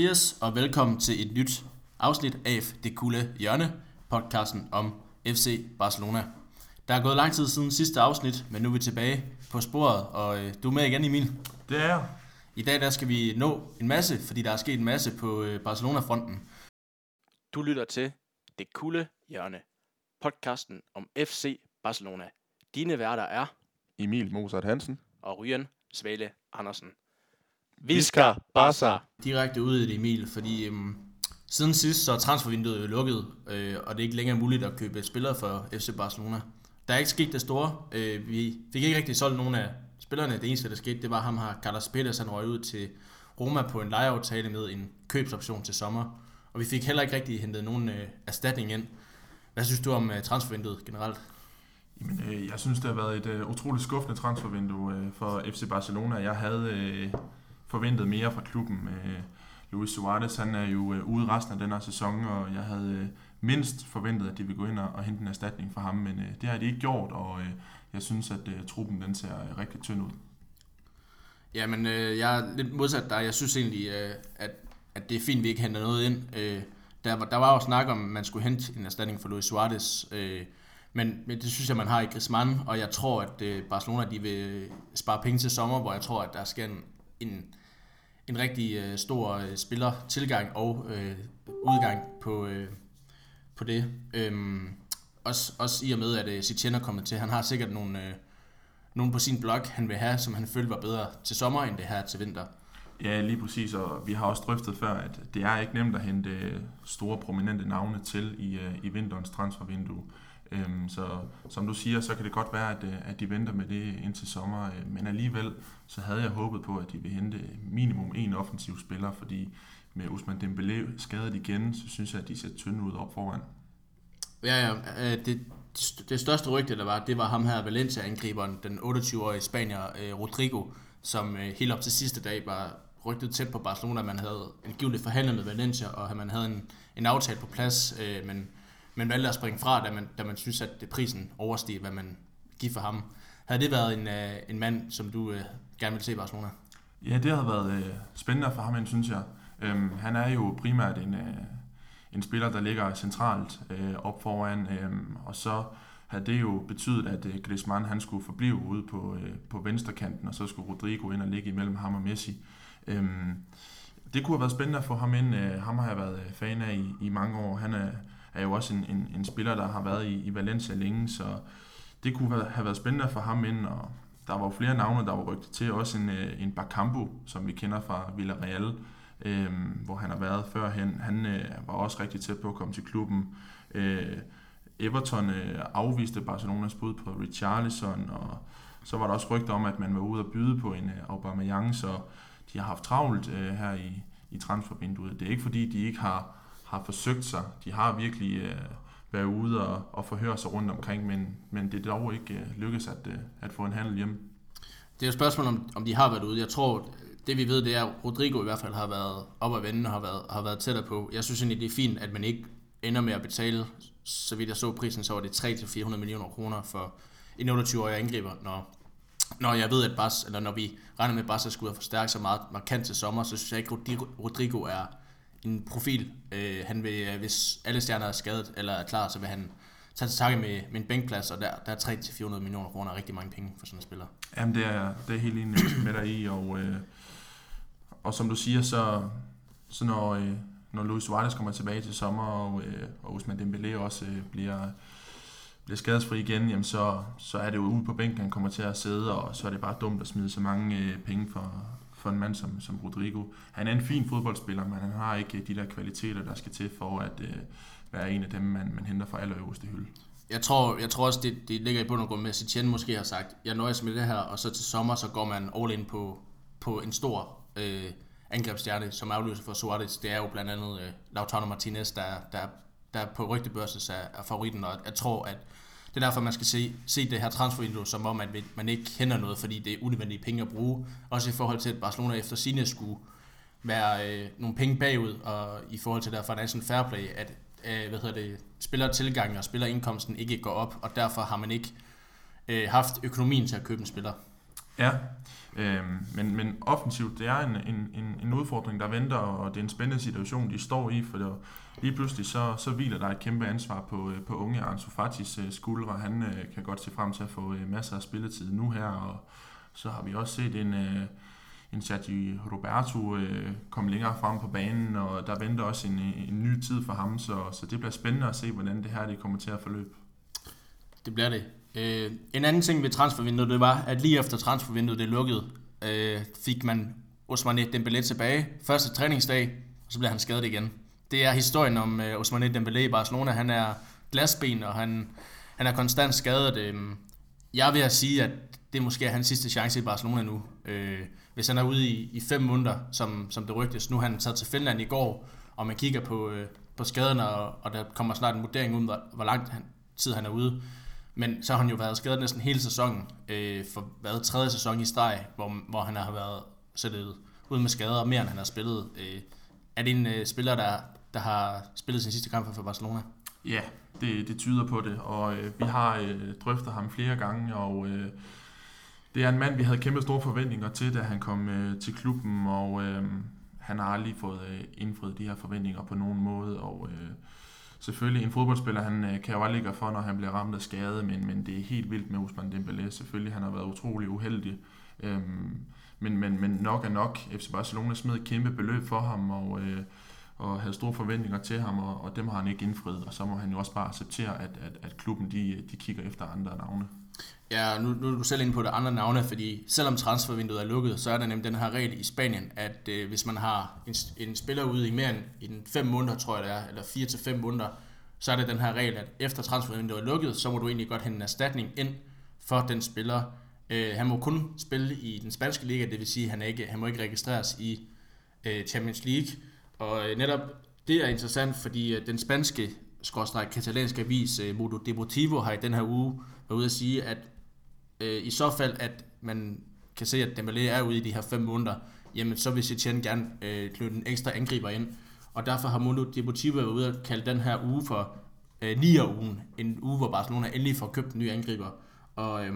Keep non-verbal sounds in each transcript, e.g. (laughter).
Dias og velkommen til et nyt afsnit af Det Kulde Hjørne, podcasten om FC Barcelona. Der er gået lang tid siden sidste afsnit, men nu er vi tilbage på sporet, og øh, du er med igen, Emil. Det er jeg. I dag der skal vi nå en masse, fordi der er sket en masse på øh, Barcelona-fronten. Du lytter til Det Kulde Hjørne, podcasten om FC Barcelona. Dine værter er Emil Mozart Hansen. og Ryan Svale Andersen. Visca Barca. Direkte ud i det, Emil, fordi øhm, siden sidst så er transfervinduet jo lukket, øh, og det er ikke længere muligt at købe spillere for FC Barcelona. Der er ikke sket det store. Øh, vi fik ikke rigtig solgt nogen af spillerne. Det eneste, der skete, det var ham her, Carlos Peters, han røg ud til Roma på en lejeaftale med en købsoption til sommer. Og vi fik heller ikke rigtig hentet nogen øh, erstatning ind. Hvad synes du om øh, transfervinduet generelt? Jamen, øh, jeg synes, det har været et øh, utroligt skuffende transfervindue øh, for FC Barcelona. Jeg havde øh, forventet mere fra klubben. Øh, Luis Suarez han er jo øh, ude resten af den her sæson, og jeg havde øh, mindst forventet, at de ville gå ind og, og hente en erstatning for ham, men øh, det har de ikke gjort, og øh, jeg synes, at øh, truppen den ser øh, rigtig tynd ud. Jamen, øh, jeg er lidt modsat dig. Jeg synes egentlig, øh, at, at det er fint, at vi ikke henter noget ind. Øh, der, var, der var jo snak om, at man skulle hente en erstatning for Luis Suarez. Øh, men, men det synes jeg, man har i Griezmann, og jeg tror, at øh, Barcelona de vil øh, spare penge til sommer, hvor jeg tror, at der skal en, en, en rigtig øh, stor øh, spillertilgang og øh, udgang på, øh, på det. Øhm, også, også i og med, at øh, Setien er kommet til. Han har sikkert nogle, øh, nogle på sin blog, han vil have, som han følte var bedre til sommer, end det her til vinter. Ja, lige præcis, og vi har også drøftet før, at det er ikke nemt at hente øh, store prominente navne til i, øh, i vinterens transfervindue. Øhm, så som du siger, så kan det godt være, at, øh, at de venter med det indtil sommer, øh, men alligevel så havde jeg håbet på, at de ville hente minimum en offensiv spiller, fordi med Usman Dembélé skadet igen, så synes jeg, at de ser tynde ud op foran. Ja, ja. Øh, det, det største rygte, der var, det var ham her, Valencia-angriberen, den 28-årige spanier, øh, Rodrigo, som helt op til sidste dag var rygtet tæt på Barcelona. Man havde angiveligt forhandlet med Valencia, og man havde en, en aftale på plads, øh, men men valgte at springe fra, da man, da man synes, at prisen oversteg, hvad man giver for ham. Havde det været en, øh, en mand, som du øh, gerne vil se i Barcelona? Ja, det har været øh, spændende for ham, synes jeg. Øhm, han er jo primært en, øh, en spiller, der ligger centralt øh, op foran, øh, og så havde det jo betydet, at øh, Griezmann han skulle forblive ude på, øh, på venstrekanten, og så skulle Rodrigo ind og ligge imellem ham og Messi. Øh, det kunne have været spændende at få ham ind. Øh, ham har jeg været øh, fan af i, i mange år. Han er, er jo også en, en, en spiller, der har været i, i Valencia længe, så det kunne have været spændende for ham ind, og der var jo flere navne, der var rygtet til, også en, øh, en Bakambu, som vi kender fra Villarreal, øh, hvor han har været førhen. Han øh, var også rigtig tæt på at komme til klubben. Øh, Everton øh, afviste Barcelonas bud på Richarlison, og så var der også rygter om, at man var ude og byde på en øh, Aubameyang, så de har haft travlt øh, her i, i transfervinduet. Det er ikke fordi, de ikke har har forsøgt sig. De har virkelig øh, været ude og, og forhøre sig rundt omkring, men, men det er dog ikke øh, lykkedes at, øh, at få en handel hjem. Det er jo et spørgsmål, om, om de har været ude. Jeg tror, det vi ved, det er, at Rodrigo i hvert fald har været op og vende og har været, har været tættere på. Jeg synes egentlig, det er fint, at man ikke ender med at betale, så vidt jeg så prisen, så var det 300-400 millioner kroner for en 28-årig angriber, når, når jeg ved, at Bas, eller når vi regner med, at Barca skulle have forstærket sig meget markant til sommer, så synes jeg ikke, at Rodrigo er, en profil. Øh, han vil, øh, hvis alle stjerner er skadet eller er klar, så vil han tage til takke med, med en bænkplads, og der, der er 300-400 millioner kroner rigtig mange penge for sådan en spiller. Jamen, det er, det er helt enig med dig i, og, øh, og som du siger, så, så når, øh, når Luis Suarez kommer tilbage til sommer, og, øh, og Usman Dembélé også øh, bliver, bliver skadesfri igen, jamen så, så er det jo ude på bænken, han kommer til at sidde, og så er det bare dumt at smide så mange øh, penge for, for en mand som, som Rodrigo. Han er en fin fodboldspiller, men han har ikke øh, de der kvaliteter, der skal til for at øh, være en af dem, man, man henter fra allerøverste hylde. Jeg tror, jeg tror også, det, det ligger i bund og grund med, at Setien måske har sagt, jeg nøjes med det her, og så til sommer, så går man all in på, på en stor øh, angrebsstjerne, som afløser for Suarez. Det er jo blandt andet øh, Lautaro Martinez, der, der, der på rygtebørsen er, er favoritten, og jeg tror, at det er derfor, man skal se, se det her transfervindue som om, at man ikke kender noget, fordi det er unødvendige penge at bruge. Også i forhold til, at Barcelona efter sine skulle være øh, nogle penge bagud, og i forhold til der financial fair play, at øh, hvad hedder det, spillertilgangen og spillerindkomsten ikke går op, og derfor har man ikke øh, haft økonomien til at købe en spiller. Ja, øh, men, men offensivt, det er en, en, en, en udfordring, der venter, og det er en spændende situation, de står i, for det, lige pludselig så, så hviler der et kæmpe ansvar på, øh, på unge Ansu Fatis øh, skuldre. Han øh, kan godt se frem til at få øh, masser af spilletid nu her, og så har vi også set en... Øh, en Sergi Roberto øh, komme længere frem på banen, og der venter også en, øh, en ny tid for ham, så, så det bliver spændende at se, hvordan det her det kommer til at forløbe. Det bliver det. Øh, en anden ting ved transfervinduet, det var, at lige efter transfervinduet det lukkede, øh, fik man Osmane Dembélé tilbage. Første træningsdag, og så blev han skadet igen. Det er historien om øh, Ousmane Dembélé i Barcelona. Han er glasben, og han, han er konstant skadet. Øh, jeg vil sige, at det måske er hans sidste chance i Barcelona nu. Øh, hvis han er ude i, i fem måneder, som, som det rygtes. Nu har han taget til Finland i går, og man kigger på, øh, på skaderne, og, og der kommer snart en vurdering ud, hvor, hvor lang han, tid han er ude. Men så har han jo været skadet næsten hele sæsonen, øh, for hvad, tredje sæson i streg, hvor, hvor han har været sættet ud med skader, mere end han har spillet. Øh, er det en øh, spiller, der, der har spillet sin sidste kamp for Barcelona? Ja, det, det tyder på det, og øh, vi har øh, drøftet ham flere gange, og øh, det er en mand, vi havde kæmpe store forventninger til, da han kom øh, til klubben, og øh, han har aldrig fået øh, indfriet de her forventninger på nogen måde, og øh, selvfølgelig en fodboldspiller, han øh, kan jo aldrig gøre for, når han bliver ramt af skade, men, men det er helt vildt med Usman Dembélé. Selvfølgelig, han har været utrolig uheldig, øh, men, men, men nok er nok. FC Barcelona smed et kæmpe beløb for ham, og, øh, og havde store forventninger til ham, og, og dem har han ikke indfriet, og så må han jo også bare acceptere, at, at, at klubben de, de kigger efter andre navne. Ja, nu, nu er du selv inde på det andre navne, fordi selvom transfervinduet er lukket, så er der nemlig den her regel i Spanien, at øh, hvis man har en, en spiller ude i mere end i 5 måneder, tror jeg det er, eller 4 til 5 måneder, så er det den her regel, at efter transfervinduet er lukket, så må du egentlig godt hente en erstatning ind for den spiller. Øh, han må kun spille i den spanske liga, det vil sige, at han, ikke, han må ikke registreres i øh, Champions League. Og øh, netop det er interessant, fordi øh, den spanske skråstrej katalanske avis øh, Modo Deportivo har i den her uge været ude at sige, at øh, i så fald, at man kan se, at Dembélé er ude i de her fem måneder, jamen så vil Setien gerne øh, klø en ekstra angriber ind. Og derfor har Mundo Deportivo været ude at kalde den her uge for øh, 9 ugen. En uge, hvor Barcelona endelig får købt en ny angriber. Og øh,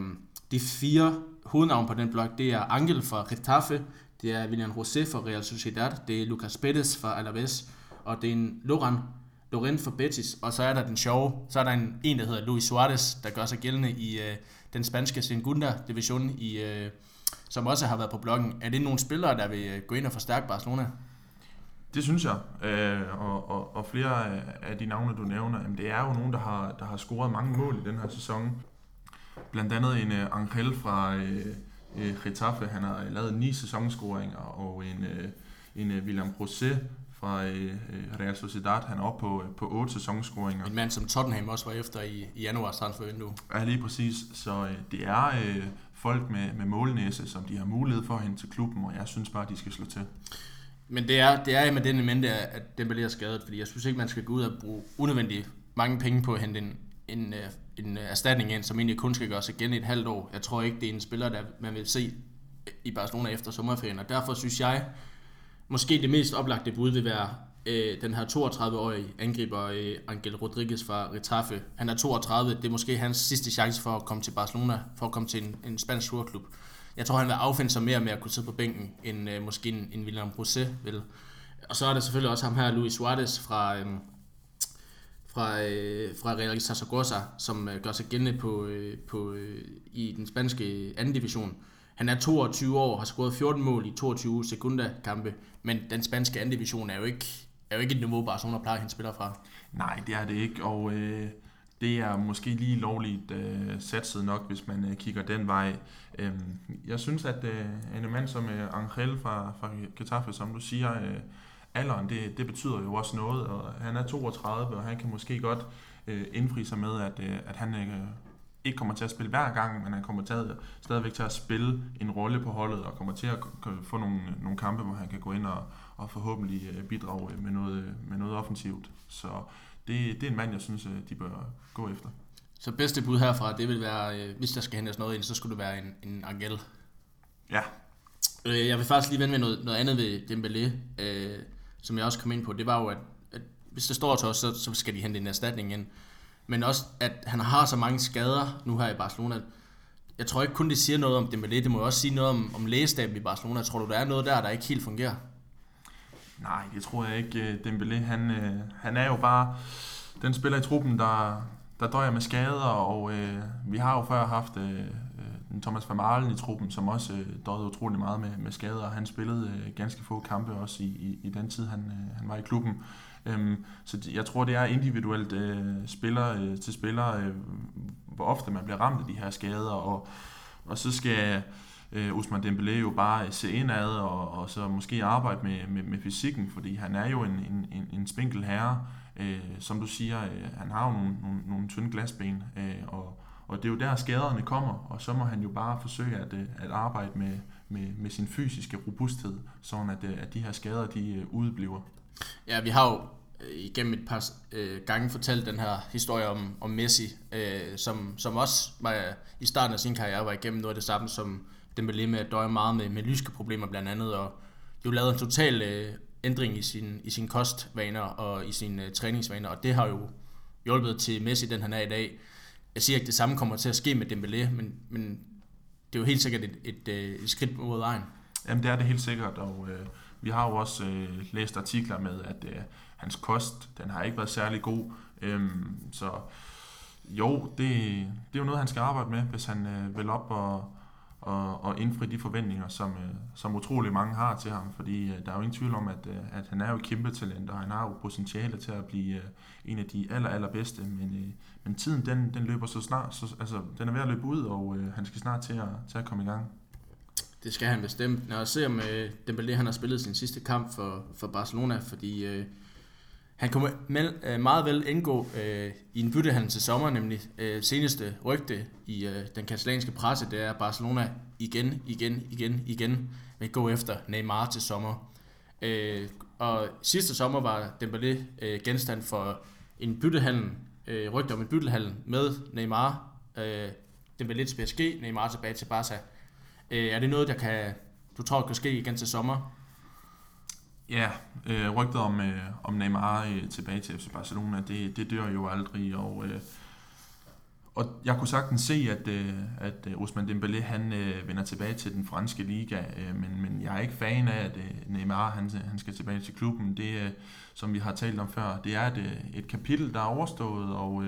de fire hovednavne på den blok, det er Angel fra Getafe, det er William José fra Real Sociedad, det er Lucas Pérez fra Alaves, og det er en Loran Loren fra Betis, og så er der den sjove, så er der en, en der hedder Luis Suarez, der gør sig gældende i øh, den spanske Segunda division, i, øh, som også har været på bloggen. Er det nogle spillere, der vil øh, gå ind og forstærke Barcelona? Det synes jeg, øh, og, og, og flere af de navne, du nævner, jamen det er jo nogen, der har, der har scoret mange mål i den her sæson. Blandt andet en uh, Angel fra øh, uh, Getafe, han har lavet ni sæsonscoringer, og en, uh, en uh, William José fra øh, Real Sociedad. Han er oppe på, øh, på 8 sæsonscoringer. En mand, som Tottenham også var efter i, i januars transfervindue. Ja, lige præcis. Så øh, det er øh, folk med, med målnæse, som de har mulighed for at hente til klubben, og jeg synes bare, de skal slå til. Men det er, det er med den element, at Dembélé er skadet, fordi jeg synes ikke, man skal gå ud og bruge unødvendigt mange penge på at hente en, en, øh, en øh, erstatning ind, som egentlig kun skal gøres igen i et halvt år. Jeg tror ikke, det er en spiller, der man vil se i Barcelona efter sommerferien, og derfor synes jeg, Måske det mest oplagte bud vil være øh, den her 32-årige angriber øh, Angel Rodriguez fra Retafe. Han er 32, det er måske hans sidste chance for at komme til Barcelona, for at komme til en, en spansk storklub. Jeg tror, han vil affinde sig mere med at kunne sidde på bænken, end øh, måske en, en William Rosé vil. Og så er der selvfølgelig også ham her, Luis Suarez fra, øh, fra, øh, fra Real Zaragoza, som øh, gør sig gældende på, øh, på, øh, i den spanske anden division. Han er 22 år, har scoret 14 mål i 22 sekunder kampe, men den spanske anden division er jo ikke, er jo ikke et niveau, Barcelona plejer at hente spillere fra. Nej, det er det ikke, og øh, det er måske lige lovligt øh, satset nok, hvis man øh, kigger den vej. Øh, jeg synes, at øh, en mand som øh, Angel fra, fra Getafe, som du siger, øh, alderen, det, det betyder jo også noget, og han er 32, og han kan måske godt øh, indfri sig med, at, øh, at han øh, ikke kommer til at spille hver gang, men han kommer til at, stadigvæk til at spille en rolle på holdet, og kommer til at få nogle, nogle kampe, hvor han kan gå ind og, og forhåbentlig øh, bidrage med noget, med noget offensivt. Så det, det er en mand, jeg synes, øh, de bør gå efter. Så bedste bud herfra, det vil være, øh, hvis der skal hentes noget ind, så skulle det være en, en Angel. Ja. Jeg vil faktisk lige vende med noget, noget andet ved Dembélé, som jeg også kom ind på. Det var jo, at, at hvis det står til os, så, så skal de hente en erstatning ind men også at han har så mange skader nu her i Barcelona. jeg tror ikke kun, det siger noget om Dembélé, det må jo også sige noget om, om lægestaben i Barcelona. Tror du, der er noget der, der ikke helt fungerer? Nej, det tror jeg ikke. Øh, Dembélé, han, øh, han er jo bare den spiller i truppen, der, der døjer med skader, og øh, vi har jo før haft øh, en Thomas Vermaelen i truppen, som også øh, døjede utrolig meget med, med skader, og han spillede øh, ganske få kampe også i, i, i den tid, han, øh, han var i klubben. Øhm, så jeg tror, det er individuelt øh, spiller øh, til spiller, øh, hvor ofte man bliver ramt af de her skader, og, og så skal øh, Usman Dembélé jo bare øh, se indad, og, og så måske arbejde med, med, med fysikken, fordi han er jo en, en, en, en spinkel herre, øh, som du siger, øh, han har jo nogle, nogle, nogle tynde glasben, øh, og, og det er jo der skaderne kommer, og så må han jo bare forsøge at, øh, at arbejde med, med, med sin fysiske robusthed, sådan at, øh, at de her skader de øh, udebliver. Ja, vi har jo øh, igennem et par øh, gange fortalt den her historie om, om Messi, øh, som, som også var, i starten af sin karriere var igennem noget af det samme som Dembélé med at døje meget med, med lyske problemer blandt andet, og jo lavede en total øh, ændring i sin, i sin kostvaner og i sine øh, træningsvaner, og det har jo hjulpet til Messi, den han er i dag. Jeg siger ikke, det samme kommer til at ske med Dembélé, men, men det er jo helt sikkert et, et, et, et skridt mod vejen. Jamen det er det helt sikkert, og øh, vi har jo også øh, læst artikler med, at øh, hans kost, den har ikke været særlig god. Øhm, så jo, det, det er jo noget, han skal arbejde med, hvis han øh, vil op og, og, og indfri de forventninger, som, øh, som utrolig mange har til ham. Fordi øh, der er jo ingen tvivl om, at, øh, at han er jo kæmpe talent, og han har jo potentiale til at blive øh, en af de aller, allerbedste. Men, øh, men tiden, den, den løber så snart, så, altså den er ved at løbe ud, og øh, han skal snart til at, til at komme i gang. Det skal han bestemt. Når jeg ser med Dembélé, han har spillet sin sidste kamp for, for Barcelona, fordi øh, han kunne med, øh, meget vel indgå øh, i en byttehandel til sommer, nemlig øh, seneste rygte i øh, den katalanske presse, det er Barcelona igen, igen, igen, igen vil gå efter Neymar til sommer. Øh, og sidste sommer var Dembélé øh, genstand for en byttehandel, øh, rygter om en byttehandel med Neymar. Øh, Dembélé til PSG, Neymar tilbage til Barca. Øh, er det noget, der kan, du tror kan ske igen til sommer? Ja, øh, rygtet om, øh, om Neymar øh, tilbage til FC Barcelona, det, det dør jo aldrig, og, øh, og jeg kunne sagtens se, at, øh, at øh, Ousmane Dembélé han øh, vender tilbage til den franske liga, men, men jeg er ikke fan af, at Neymar han, han skal tilbage til klubben. Det, som vi har talt om før, det er et, et kapitel, der er overstået, og,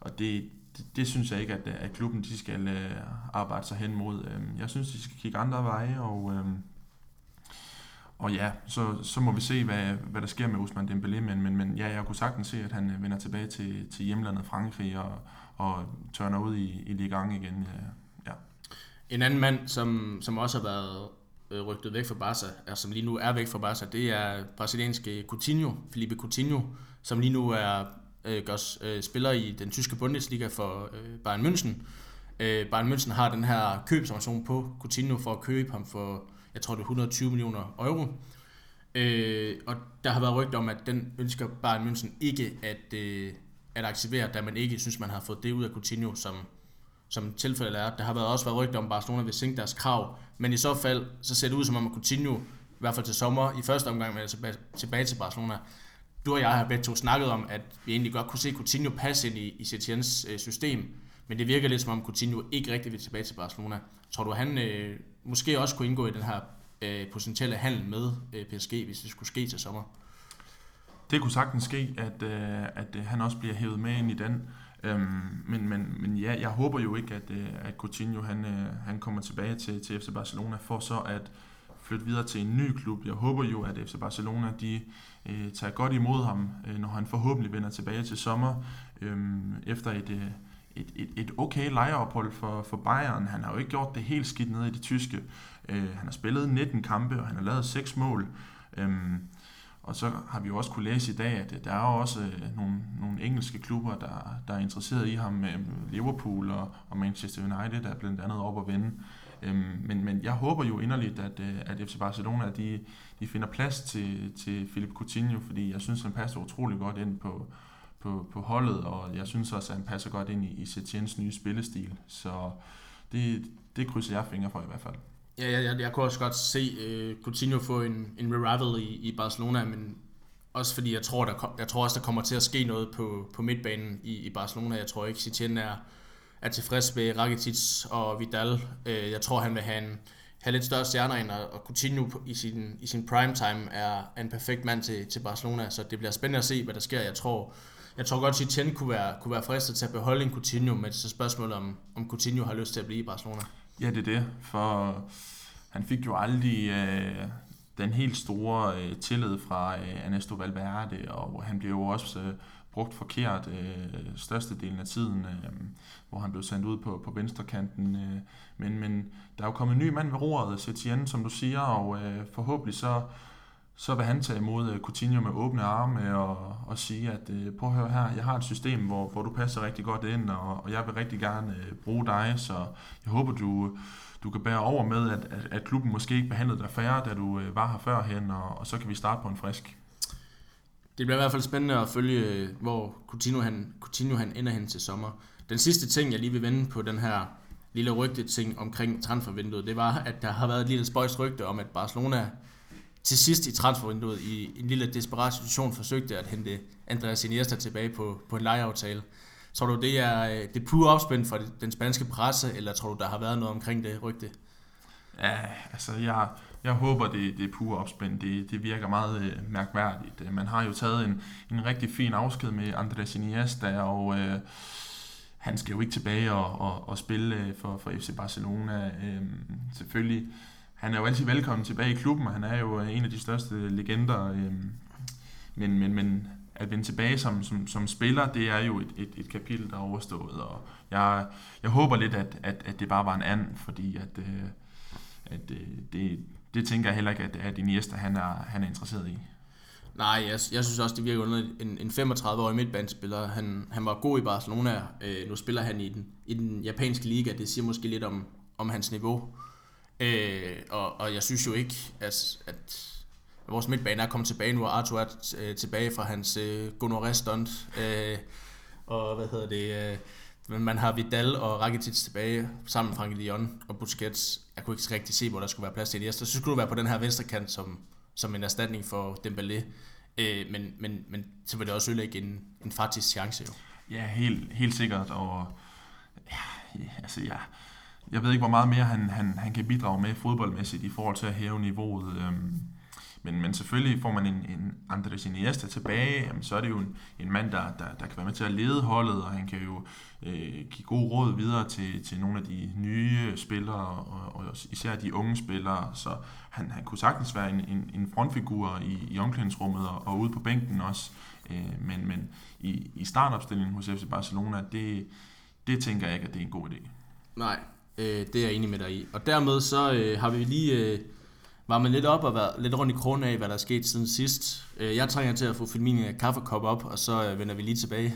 og det, det, det synes jeg ikke, at, at klubben de skal arbejde sig hen mod. Jeg synes, de skal kigge andre veje, og... Og ja, så, så må vi se, hvad, hvad der sker med Ousmane Dembélé, men, men, men ja, jeg kunne sagtens se, at han vender tilbage til, til hjemlandet Frankrig og, og tørner ud i, i Ligue 1 igen. Øh, ja. En anden mand, som, som også har været øh, rygtet væk fra Barca, er, som lige nu er væk fra Barca, det er brasilianske Coutinho, Felipe Coutinho, som lige nu er øh, gørs, øh, spiller i den tyske Bundesliga for øh, Bayern München. Øh, Bayern München har den her købsoption på Coutinho for at købe ham for jeg tror det er 120 millioner euro. Øh, og der har været rygter om, at den ønsker Bayern München ikke at, øh, at aktivere, da man ikke synes, man har fået det ud af Coutinho, som, som tilfældet er. Der har været også været rygter om, at Barcelona vil sænke deres krav, men i så fald, så ser det ud som om, at Coutinho, i hvert fald til sommer, i første omgang med tilbage, tilbage til Barcelona, du og jeg har begge to snakket om, at vi egentlig godt kunne se Coutinho passe ind i, i Setiens øh, system, men det virker lidt som om Coutinho ikke rigtig vil tilbage til Barcelona. Tror du, han øh, måske også kunne indgå i den her øh, potentielle handel med øh, PSG, hvis det skulle ske til sommer? Det kunne sagtens ske, at, øh, at øh, han også bliver hævet med ind i den. Øhm, men, men, men ja, jeg håber jo ikke, at, øh, at Coutinho han, øh, han kommer tilbage til, til FC Barcelona for så at flytte videre til en ny klub. Jeg håber jo, at FC Barcelona de øh, tager godt imod ham, øh, når han forhåbentlig vender tilbage til sommer øh, efter et, øh, et, et, et okay lejeophold for, for Bayern. Han har jo ikke gjort det helt skidt nede i det tyske. Øh, han har spillet 19 kampe, og han har lavet 6 mål. Øhm, og så har vi jo også kunne læse i dag, at øh, der er også øh, nogle, nogle engelske klubber, der, der er interesseret i ham. med Liverpool og, og Manchester United er blandt andet op at vende. Øhm, men, men jeg håber jo inderligt, at, at FC Barcelona de, de finder plads til, til Philip Coutinho, fordi jeg synes, han passer utrolig godt ind på, på, på holdet, og jeg synes også, at han passer godt ind i, i Setiens nye spillestil. Så det, det krydser jeg fingre for i hvert fald. Ja, jeg, jeg, jeg kunne også godt se uh, Coutinho få en, en revival i, i Barcelona, men også fordi jeg tror, der, jeg tror også, der kommer til at ske noget på, på midtbanen i, i Barcelona. Jeg tror ikke, Setien er, er tilfreds med Rakitic og Vidal. Øh, jeg tror, han vil have, en, have lidt større stjerner ind, og Coutinho i sin, i sin prime time er en perfekt mand til, til Barcelona, så det bliver spændende at se, hvad der sker. Jeg tror, jeg tror godt, at Tien kunne være, kunne være fristet til at beholde en Coutinho, men så spørgsmålet om, om Coutinho har lyst til at blive i Barcelona. Ja, det er det, for han fik jo aldrig øh, den helt store øh, tillid fra øh, Ernesto Valverde, og han blev jo også øh, brugt forkert øh, størstedelen af tiden, øh, hvor han blev sendt ud på, på venstrekanten. Øh, men, men der er jo kommet en ny mand ved roret, Setien, som du siger, og øh, forhåbentlig så, så vil han tage imod øh, Coutinho med åbne arme og, og sige, at øh, prøv at høre her, jeg har et system, hvor, hvor du passer rigtig godt ind, og, og jeg vil rigtig gerne øh, bruge dig, så jeg håber, du, du kan bære over med, at, at, at klubben måske ikke behandlede dig færre, da du øh, var her førhen, og, og så kan vi starte på en frisk. Det bliver i hvert fald spændende at følge, øh, hvor Coutinho han, Coutinho han ender hen til sommer. Den sidste ting, jeg lige vil vende på den her lille rygte ting omkring transfervinduet, det var, at der har været et lille spøjs rygte om, at Barcelona til sidst i transfervinduet i en lille desperat situation forsøgte at hente Andreas Iniesta tilbage på, på en lejeaftale. Tror du, det er øh, det pure opspænd fra den spanske presse, eller tror du, der har været noget omkring det rygte? Ja, altså jeg, jeg håber, det, det er pure opspænd. Det, det virker meget øh, mærkværdigt. Øh, man har jo taget en, en rigtig fin afsked med Andres Iniesta, og øh, han skal jo ikke tilbage og, og, og spille øh, for, for FC Barcelona. Øh, selvfølgelig, han er jo altid velkommen tilbage i klubben, og han er jo øh, en af de største legender. Øh, men, men, men at vende tilbage som, som, som spiller, det er jo et, et, et kapitel, der er overstået. Og jeg, jeg håber lidt, at, at, at det bare var en anden, fordi at, øh, at øh, det, det tænker jeg heller ikke, at, at Iniesta han er, han er interesseret i. Nej, jeg, jeg synes også, det virker under en, en 35-årig midtbanespiller. Han, han var god i Barcelona. Øh, nu spiller han i den, i den japanske liga. Det siger måske lidt om, om hans niveau. Øh, og, og jeg synes jo ikke, at, at vores midtbane er kommet tilbage nu, og Arthur er t- tilbage fra hans øh, gonorrhea-stunt. Øh, og hvad hedder det... Øh, men man har Vidal og Rakitic tilbage sammen med Frank Lyon og Busquets. Jeg kunne ikke rigtig se, hvor der skulle være plads til det. Så skulle du være på den her venstre kant som, som en erstatning for Dembélé. Øh, men, men, men så vil det også ødelægge en, en faktisk chance jo. Ja, helt, helt sikkert. Og ja, altså, ja, jeg ved ikke, hvor meget mere han, han, han kan bidrage med fodboldmæssigt i forhold til at hæve niveauet. Øhm, men, men selvfølgelig får man en, en Andres Iniesta tilbage, jamen, så er det jo en, en mand, der, der, der kan være med til at lede holdet, og han kan jo øh, give god råd videre til, til nogle af de nye spillere, og, og især de unge spillere. Så han, han kunne sagtens være en, en, en frontfigur i, i omklædningsrummet og, og ude på bænken også. Øh, men men i, i startopstillingen hos FC Barcelona, det, det tænker jeg ikke, at det er en god idé. Nej, øh, det er jeg enig med dig i. Og dermed så øh, har vi lige... Øh varmet lidt op og været lidt rundt i kronen af, hvad der er sket siden sidst. Øh, jeg trænger til at få fyldt min kaffekop op, og så øh, vender vi lige tilbage.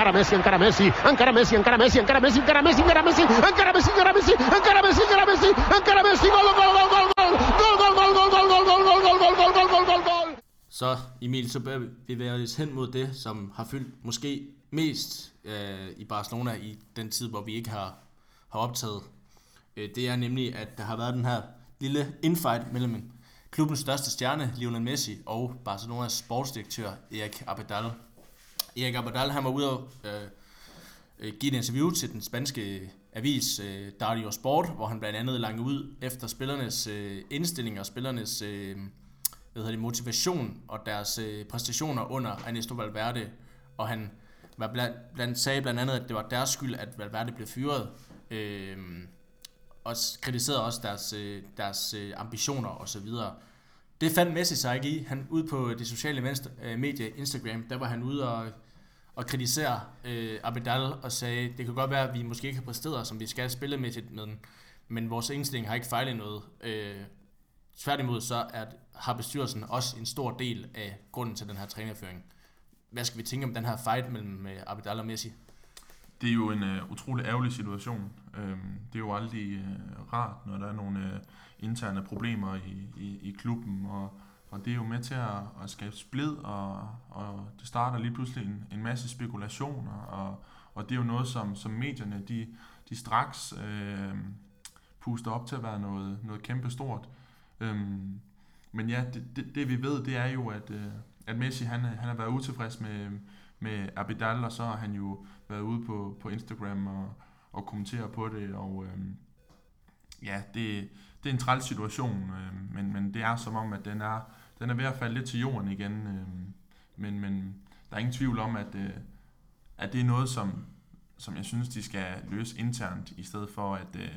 encara Messi, encara Messi, encara Messi, encara Messi, encara Messi, encara Messi, encara Messi, encara Messi, encara Messi, encara Messi, encara Messi, encara Messi, gol, gol, gol, gol, gol, gol, gol, gol, gol, gol, gol, gol, gol, gol, gol, gol, gol, gol, gol. Så Emil, så bør vi os hen mod det, som har fyldt måske mest øh, i Barcelona i den tid, hvor vi ikke har, har optaget. Øh, det er nemlig, at der har været den her lille infight mellem klubbens største stjerne, Lionel Messi, og Barcelonas sportsdirektør, Erik Abadal. Erik Abadal, han var ude og øh, øh, give et interview til den spanske øh, avis øh, Dario Sport, hvor han blandt andet langede ud efter spillernes øh, indstilling og spillernes øh, hvad hedder det, motivation og deres øh, præstationer under Ernesto Valverde, og han var blandt, blandt, sagde blandt andet, at det var deres skyld, at Valverde blev fyret. Øh, og kritiserede også deres, øh, deres øh, ambitioner og så videre. Det fandt Messi sig ikke i. Han ud på det sociale venstre, øh, medie Instagram, der var han ude og, og kritisere øh, Abidal og sagde, det kan godt være, at vi måske ikke har præsteret, som vi skal spille med, med den, men vores indstilling har ikke fejlet noget. Øh, tværtimod så er, har bestyrelsen også en stor del af grunden til den her trænerføring hvad skal vi tænke om den her fight mellem uh, Abidal og Messi? Det er jo en uh, utrolig ærgerlig situation. Øhm, det er jo aldrig uh, rart, når der er nogle uh, interne problemer i, i, i klubben, og, og det er jo med til at, at skabe splid, og, og det starter lige pludselig en, en masse spekulationer, og, og det er jo noget, som, som medierne de, de straks uh, puster op til at være noget, noget kæmpe stort. Øhm, men ja, det, det, det vi ved, det er jo, at, øh, at Messi han, øh, han har været utilfreds med, med Abidal, og så har han jo været ude på, på Instagram og, og kommentere på det, og øh, ja, det, det er en træls situation, øh, men, men det er som om, at den er, den er ved at falde lidt til jorden igen, øh, men, men der er ingen tvivl om, at, øh, at det er noget, som, som jeg synes, de skal løse internt, i stedet for at, øh,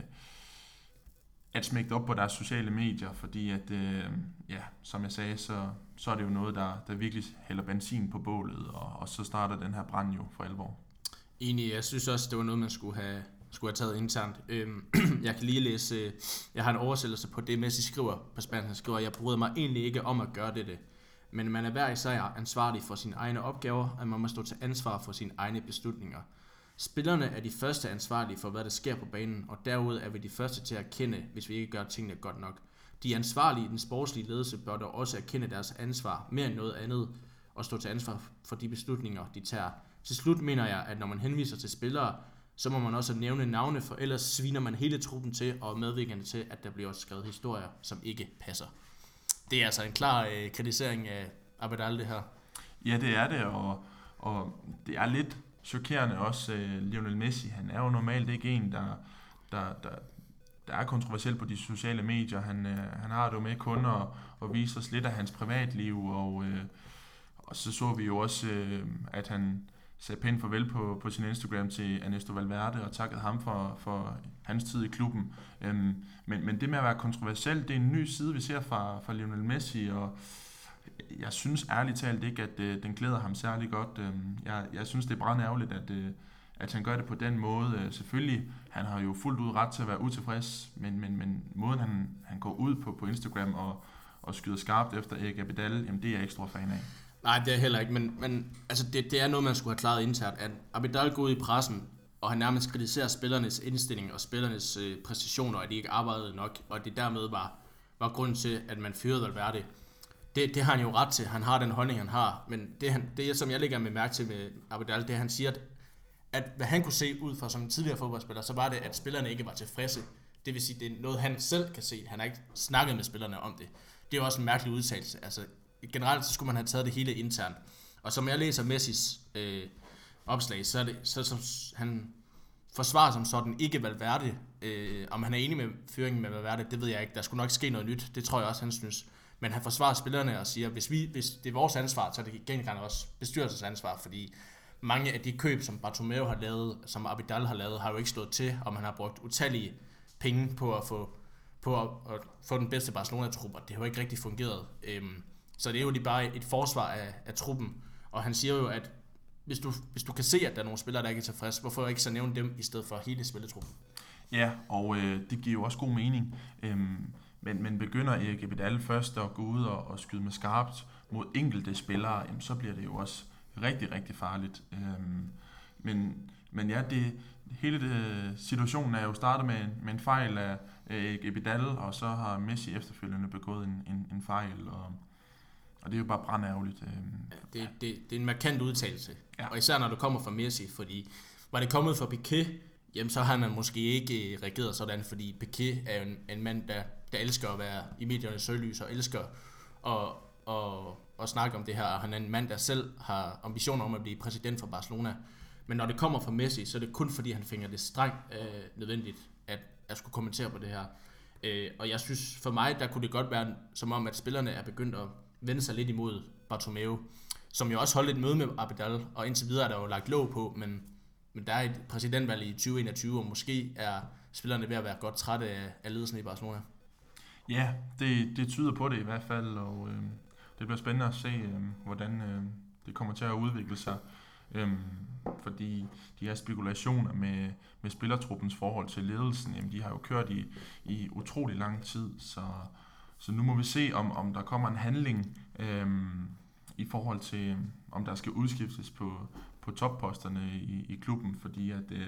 at smække det op på deres sociale medier, fordi at, øh, ja, som jeg sagde, så, så er det jo noget, der, der virkelig hælder benzin på bålet, og, og så starter den her brand jo for alvor. Enig, jeg synes også, det var noget, man skulle have, skulle have taget internt. Øhm, (clears throat) jeg kan lige læse, øh, jeg har en oversættelse på det, Messi skriver på spansk. Han skriver, jeg bryder mig egentlig ikke om at gøre det, men man er hver især ansvarlig for sine egne opgaver, og man må stå til ansvar for sine egne beslutninger. Spillerne er de første ansvarlige for, hvad der sker på banen, og derud er vi de første til at erkende, hvis vi ikke gør tingene godt nok. De ansvarlige i den sportslige ledelse bør dog også erkende deres ansvar mere end noget andet, og stå til ansvar for de beslutninger, de tager. Til slut mener jeg, at når man henviser til spillere, så må man også nævne navne, for ellers sviner man hele truppen til og medvirkende til, at der bliver også skrevet historier, som ikke passer. Det er altså en klar øh, kritisering af Abedal, det her. Ja, det er det, og, og det er lidt chokerende også. Øh, Lionel Messi, han er jo normalt ikke en, der, der, der, der er kontroversiel på de sociale medier. Han, øh, han har det jo med kun at, at vise os lidt af hans privatliv, og, øh, og så så vi jo også, øh, at han sagde pænt farvel på, på sin Instagram til Ernesto Valverde og takkede ham for, for hans tid i klubben. Øhm, men, men det med at være kontroversiel, det er en ny side, vi ser fra, fra Lionel Messi, og jeg synes ærligt talt ikke, at øh, den glæder ham særlig godt. Øh, jeg, jeg synes, det er brændt ærgerligt, at, øh, at han gør det på den måde. Øh, selvfølgelig, han har jo fuldt ud ret til at være utilfreds, men, men, men måden han, han går ud på på Instagram og, og skyder skarpt efter Erik Abidal, jamen det er jeg ikke stor fan af. Nej, det er heller ikke, men, men altså det, det er noget, man skulle have klaret internt. At Abidal går ud i pressen, og han nærmest kritiserer spillernes indstilling og spillernes øh, præcisioner, at de ikke arbejdede nok, og det dermed var, var grund til, at man fyrede Valverde. Det, det har han jo ret til. Han har den holdning, han har. Men det, han, det som jeg lægger med mærke til med Abidal, det han siger, at, at hvad han kunne se ud fra som en tidligere fodboldspiller, så var det, at spillerne ikke var tilfredse. Det vil sige, det er noget, han selv kan se. Han har ikke snakket med spillerne om det. Det er jo også en mærkelig udtalelse. Altså, generelt så skulle man have taget det hele internt. Og som jeg læser Messis øh, opslag, så er det, så, så han forsvarer som sådan ikke Valverde. Øh, om han er enig med føringen med Valverde, det ved jeg ikke. Der skulle nok ske noget nyt. Det tror jeg også, han synes. Men han forsvarer spillerne og siger, hvis, vi, hvis det er vores ansvar, så er det gengæld også bestyrelsens ansvar, fordi mange af de køb, som Bartomeu har lavet, som Abidal har lavet, har jo ikke stået til, og man har brugt utallige penge på at få, på at, at få den bedste Barcelona-trup, og det har jo ikke rigtig fungeret. Øhm, så det er jo lige bare et forsvar af, af truppen. Og han siger jo, at hvis du, hvis du kan se, at der er nogle spillere, der ikke er tilfredse, hvorfor ikke så nævne dem i stedet for hele spilletruppen? Ja, og øh, det giver jo også god mening. Øhm, men, men begynder Erik Ebedal først at gå ud og, og skyde med skarpt mod enkelte spillere, jamen, så bliver det jo også rigtig, rigtig farligt. Øhm, men, men ja, det, hele det, situationen er jo startet med, med en fejl af Erik Ebedal, og så har Messi efterfølgende begået en, en, en fejl, og og det er jo bare brandærgerligt. Øh. Det, det, det er en markant udtalelse. Ja. Og især når det kommer fra Messi, fordi var det kommet fra Piquet, jamen så har man måske ikke reageret sådan, fordi Piquet er jo en, en mand, der, der elsker at være i mediernes søgelys, og elsker at, at, at snakke om det her. Han er en mand, der selv har ambitioner om at blive præsident for Barcelona. Men når det kommer fra Messi, så er det kun fordi, han finder det strengt øh, nødvendigt, at, at skulle kommentere på det her. Øh, og jeg synes, for mig, der kunne det godt være som om, at spillerne er begyndt at vende sig lidt imod Bartomeu, som jo også holdt et møde med Abidal, og indtil videre er der jo lagt låg på, men, men der er et præsidentvalg i 2021, og måske er spillerne ved at være godt trætte af, af ledelsen i Barcelona. Ja, det, det tyder på det i hvert fald, og øh, det bliver spændende at se, øh, hvordan øh, det kommer til at udvikle sig. Øh, fordi de her spekulationer med, med spillertruppens forhold til ledelsen, jamen, de har jo kørt i, i utrolig lang tid, så så nu må vi se, om, om der kommer en handling øh, i forhold til, om der skal udskiftes på, på topposterne i, i klubben, fordi at, øh,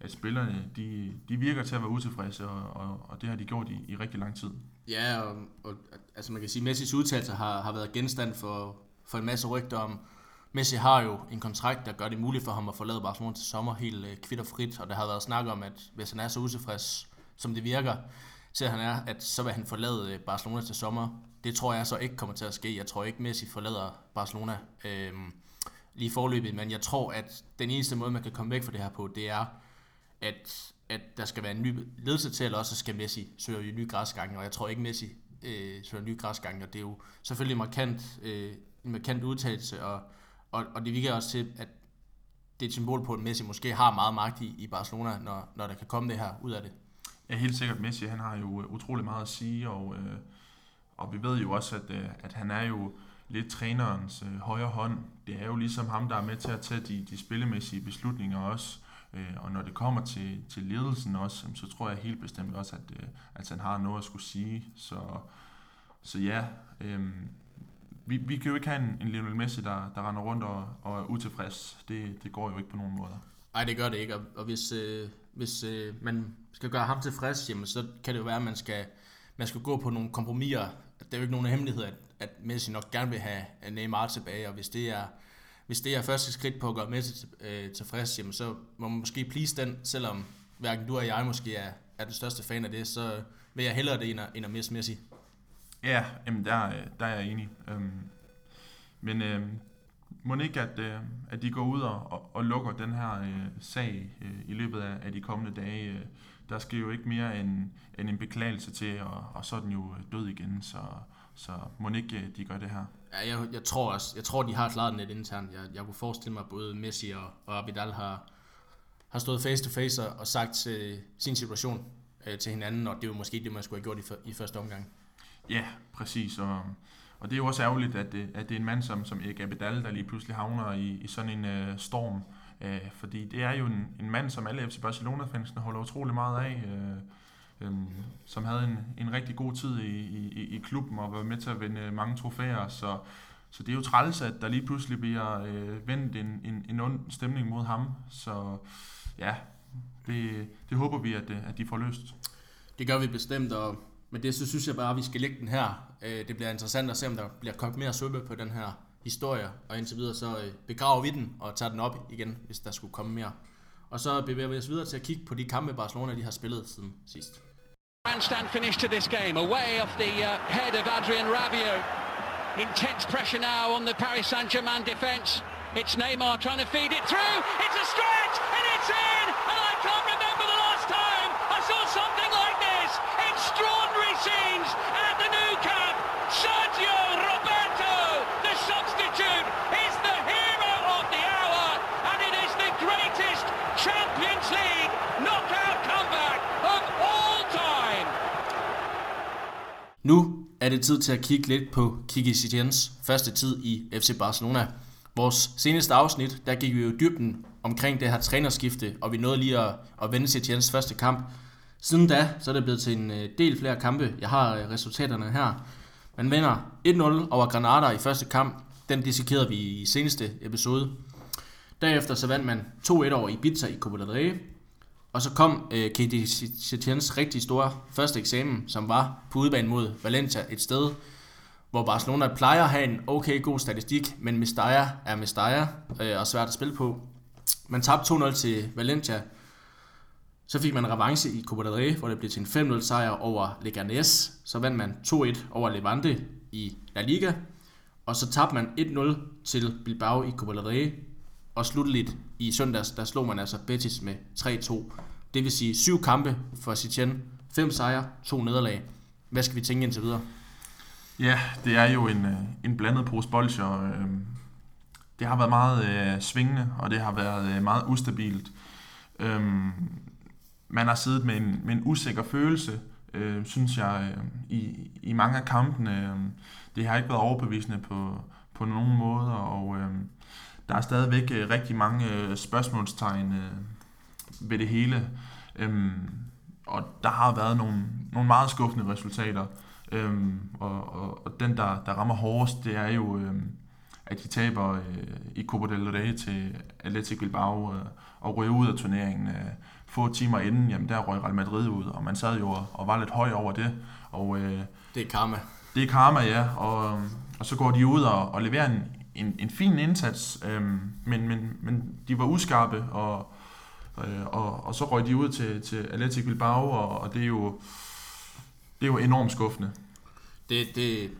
at spillerne, de, de virker til at være utilfredse, og, og, og det har de gjort i, i rigtig lang tid. Ja, og, og altså man kan sige, at Messis udtalelser har, har været genstand for, for en masse rygter om, Messi har jo en kontrakt, der gør det muligt for ham at forlade Barcelona til sommer helt øh, kvitterfrit, og der har været snak om, at hvis han er så utilfreds, som det virker, til han er, at så vil han forlade øh, Barcelona til sommer. Det tror jeg så ikke kommer til at ske. Jeg tror ikke, Messi forlader Barcelona øh, lige forløbet, men jeg tror, at den eneste måde, man kan komme væk fra det her på, det er, at, at der skal være en ny ledelse til, eller også skal Messi søge en ny græsgang, og jeg tror ikke, Messi øh, søger en ny græsgang, og det er jo selvfølgelig markant, øh, en markant udtalelse, og, og, og det virker også til, at det er et symbol på, at Messi måske har meget magt i, i Barcelona, når, når der kan komme det her ud af det. Ja, helt sikkert. Messi han har jo øh, utrolig meget at sige, og, øh, og vi ved jo også, at, øh, at han er jo lidt trænerens øh, højre hånd. Det er jo ligesom ham, der er med til at tage de, de spillemæssige beslutninger også. Øh, og når det kommer til, til ledelsen også, så tror jeg helt bestemt også, at, øh, at han har noget at skulle sige. Så, så ja, øh, vi, vi kan jo ikke have en, en Lionel Messi, der, der render rundt og, og er utilfreds. Det, det går jo ikke på nogen måder. Nej, det gør det ikke. Og, og hvis, øh, hvis øh, man skal gøre ham tilfreds, jamen, så kan det jo være, at man skal, man skal gå på nogle kompromiser. Det er jo ikke nogen hemmelighed, at, at Messi nok gerne vil have Neymar tilbage, og hvis det er, hvis det er første skridt på at gøre Messi øh, tilfreds, jamen, så må man måske please den, selvom hverken du og jeg måske er, er den største fan af det, så vil jeg hellere det end at, end at misse Messi. Ja, jamen der, øh, der er jeg enig. Øhm, men øhm, må ikke, at, øh, at de går ud og, og, og lukker den her øh, sag øh, i løbet af, af de kommende dage. Øh, der skal jo ikke mere end, end en beklagelse til, og, og så er den jo øh, død igen. Så, så må ikke, øh, de gør det her. Ja, jeg, jeg tror også, jeg tror, de har klaret den lidt internt. Jeg, jeg kunne forestille mig, at både Messi og, og Abidal har, har stået face to face og, og sagt øh, sin situation øh, til hinanden, og det er jo måske det, man skulle have gjort i, for, i første omgang. Ja, præcis. Og, og det er jo også ærgerligt, at det, at det er en mand som, som Erik Abidal, der lige pludselig havner i, i sådan en øh, storm. Øh, fordi det er jo en, en mand, som alle FC Barcelona-fansene holder utrolig meget af. Øh, øhm, som havde en, en rigtig god tid i, i, i klubben og var med til at vinde øh, mange trofæer. Så, så det er jo træls, at der lige pludselig bliver øh, vendt en, en, en ond stemning mod ham. Så ja, det, det håber vi, at, øh, at de får løst. Det gør vi bestemt, og men det så synes jeg bare, at vi skal lægge den her. Øh, det bliver interessant at se, om der bliver kogt mere suppe på den her historie, og indtil videre så øh, begraver vi den og tager den op igen, hvis der skulle komme mere. Og så bevæger vi os videre til at kigge på de kampe, Barcelona de har spillet siden sidst. Grandstand finish to this game, away off the uh, head of Adrian Rabiot. Intense pressure now on the Paris Saint-Germain defense. It's Neymar trying to feed it through. It's a stretch and it's in. Nu er det tid til at kigge lidt på Kiki Setiens første tid i FC Barcelona. Vores seneste afsnit, der gik vi jo dybden omkring det her trænerskifte, og vi nåede lige at, at vende Setiens første kamp. Siden da, så er det blevet til en øh, del flere kampe. Jeg har øh, resultaterne her. Man vinder 1-0 over Granada i første kamp. Den dissekerede vi i seneste episode. Derefter så vandt man 2-1 over Ibiza i Copa del Rey. Og så kom øh, KD Setiens rigtig store første eksamen, som var på udebane mod Valencia, et sted, hvor Barcelona plejer at have en okay god statistik, men Mestalla er Mestalla øh, og svært at spille på. Man tabte 2-0 til Valencia. Så fik man revanche i Copa del Rey, hvor det blev til en 5-0 sejr over Leganes. Så vandt man 2-1 over Levante i La Liga. Og så tabte man 1-0 til Bilbao i Copa del Rey. Og slutteligt i søndags, der slog man altså Betis med 3-2. Det vil sige syv kampe for Sitchen, fem sejre, to nederlag. Hvad skal vi tænke indtil videre? Ja, det er jo en, øh, en blandet pose bolcher. Øh, det har været meget øh, svingende, og det har været øh, meget ustabilt. Øhm, man har siddet med en, med en usikker følelse, øh, synes jeg, øh, i, i mange af kampene. Øh, det har ikke været overbevisende på, på nogen måde, og øh, der er stadigvæk øh, rigtig mange øh, spørgsmålstegn øh, ved det hele. Øh, og der har været nogle, nogle meget skuffende resultater. Øhm, og, og, og den, der, der rammer hårdest, det er jo, øhm, at de taber øh, i Copa del Rey til Athletic Bilbao øh, og ryger ud af turneringen. Øh, få timer inden, jamen der røg Real Madrid ud, og man sad jo og, og var lidt høj over det. Og, øh, det er karma. Det er karma, ja. Og, og så går de ud og, og leverer en, en, en fin indsats, øh, men, men, men de var uskarpe, og, øh, og, og så røg de ud til, til Athletic Bilbao, og, og det er jo Det er jo enormt skuffende. Det, det,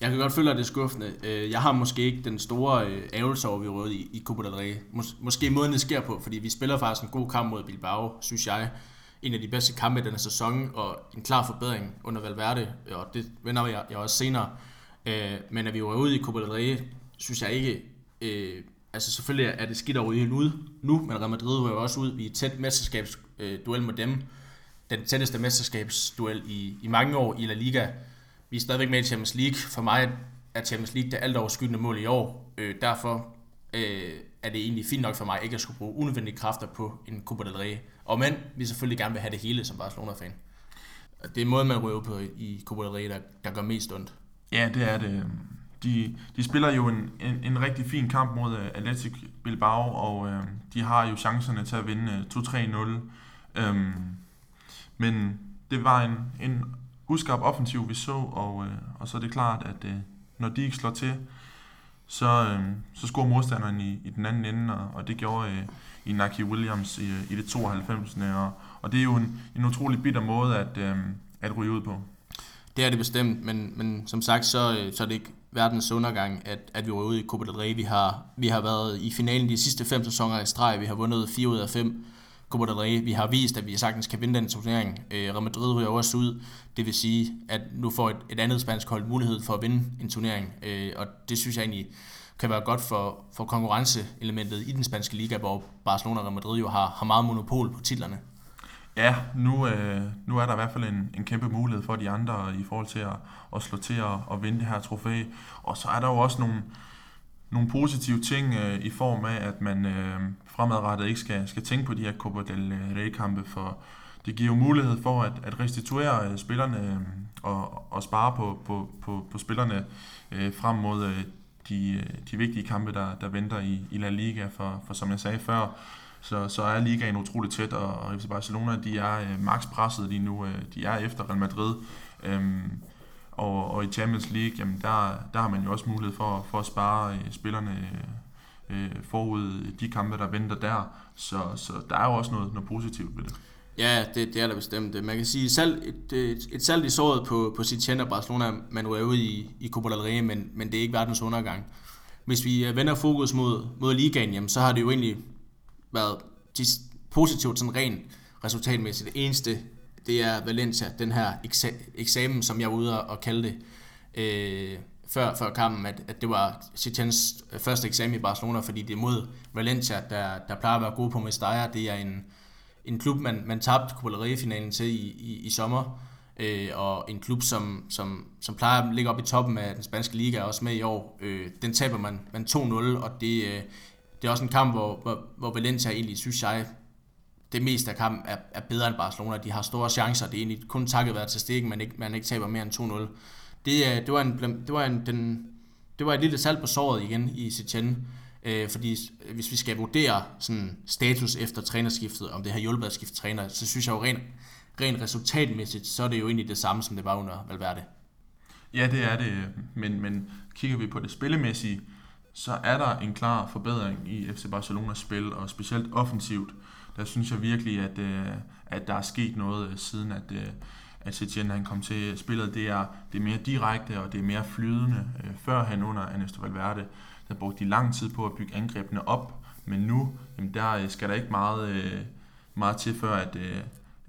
jeg kan godt føle, at det er skuffende. Øh, jeg har måske ikke den store øh, ævelse over, vi røde i, i Copa del Rey. Mås- måske måden det sker på, fordi vi spiller faktisk en god kamp mod Bilbao, synes jeg. En af de bedste kampe i denne sæson, og en klar forbedring under Valverde, og det vender jeg, jeg også senere. Øh, men at vi var ude i Copa del Rey, synes jeg ikke... Øh, altså selvfølgelig er det skidt over ryge ud nu, men Real Madrid var jo også ud i et tæt mesterskabsduel øh, med dem. Den tætteste mesterskabsduel i, i mange år i La Liga. Vi er stadigvæk med i Champions League. For mig er Champions League det alt overskyggende mål i år. Øh, derfor øh, er det egentlig fint nok for mig ikke at skulle bruge unødvendige kræfter på en Copa del Rey. Og men vi selvfølgelig gerne vil have det hele som Barcelona-fan. Det er måden, man ryger på i Copa del Rey, der, der gør mest ondt. Ja, det er det. De, de spiller jo en, en, en rigtig fin kamp mod uh, Athletic Bilbao, og uh, de har jo chancerne til at vinde uh, 2-3-0. Um, men det var en, en uskarp offensiv, vi så, og, uh, og så er det klart, at uh, når de ikke slår til, så, uh, så scorer modstanderen i, i den anden ende, og, og det gjorde uh, Inaki Williams i, i det 92. Og, og det er jo en, en utrolig bitter måde at, uh, at ryge ud på. Det er det bestemt, men, men som sagt, så, så er det ikke verdens undergang, at, at vi var ude i Copa del Rey. Vi har, vi har været i finalen de sidste fem sæsoner i streg. Vi har vundet 4 ud af 5 Copa del Rey. Vi har vist, at vi sagtens kan vinde den turnering. Øh, Real Madrid ryger også ud. Det vil sige, at nu får et, et andet spansk hold mulighed for at vinde en turnering. Øh, og det synes jeg egentlig kan være godt for, for konkurrenceelementet i den spanske liga, hvor Barcelona og Real Madrid jo har, har meget monopol på titlerne. Ja, nu, øh, nu er der i hvert fald en, en kæmpe mulighed for de andre i forhold til at, at slå til og, at vinde det her trofæ. Og så er der jo også nogle, nogle positive ting øh, i form af, at man øh, fremadrettet ikke skal, skal tænke på de her Copa del Rey-kampe, for det giver jo mulighed for at, at restituere øh, spillerne øh, og, og spare på, på, på, på spillerne øh, frem mod øh, de, øh, de vigtige kampe, der, der venter i, i La Liga, for, for som jeg sagde før, så, så er ligaen utroligt tæt, og, og FC Barcelona, de er øh, max presset lige nu. Øh, de er efter Real Madrid. Øhm, og, og i Champions League, jamen der, der har man jo også mulighed for, for at spare øh, spillerne øh, øh forud de kampe, der venter der. Så, så der er jo også noget, noget positivt ved det. Ja, det, det er der bestemt. Man kan sige, salg, et, et, et salg i såret på, på sit tjener Barcelona, man er ude i, i Copa del Rey, men, men det er ikke verdens undergang. Hvis vi øh, vender fokus mod, mod ligaen, jamen, så har det jo egentlig været positivt sådan rent resultatmæssigt. Det eneste, det er Valencia, den her eksamen, som jeg var ude og kalde det øh, før, før kampen, at, at det var Setiens øh, første eksamen i Barcelona, fordi det er mod Valencia, der, der plejer at være gode på Mestalla. Det er en, en klub, man, man tabte Copa til i, i, i sommer, øh, og en klub, som, som, som plejer at ligge op i toppen af den spanske liga, også med i år. Øh, den taber man, man 2-0, og det, øh, det er også en kamp, hvor, hvor, hvor Valencia egentlig, synes jeg, det meste af kampen er, er bedre end Barcelona. De har store chancer. Det er egentlig kun takket være til stikken, man ikke, man ikke taber mere end 2-0. Det, øh, det var, en, det var, en, den, det var et lille salt på såret igen i Setien. Øh, fordi hvis vi skal vurdere sådan status efter trænerskiftet, om det har hjulpet at skifte træner, så synes jeg jo rent, rent resultatmæssigt, så er det jo egentlig det samme, som det var under Valverde. Ja, det er det, øh, men, men kigger vi på det spillemæssige, så er der en klar forbedring i FC Barcelonas spil, og specielt offensivt. Der synes jeg virkelig, at, øh, at der er sket noget, øh, siden at, øh, at Setien han kom til spillet. Det er, det er mere direkte, og det er mere flydende. Øh, før han under Ernesto Valverde, der brugte de lang tid på at bygge angrebene op, men nu, jamen der øh, skal der ikke meget, meget til, før at,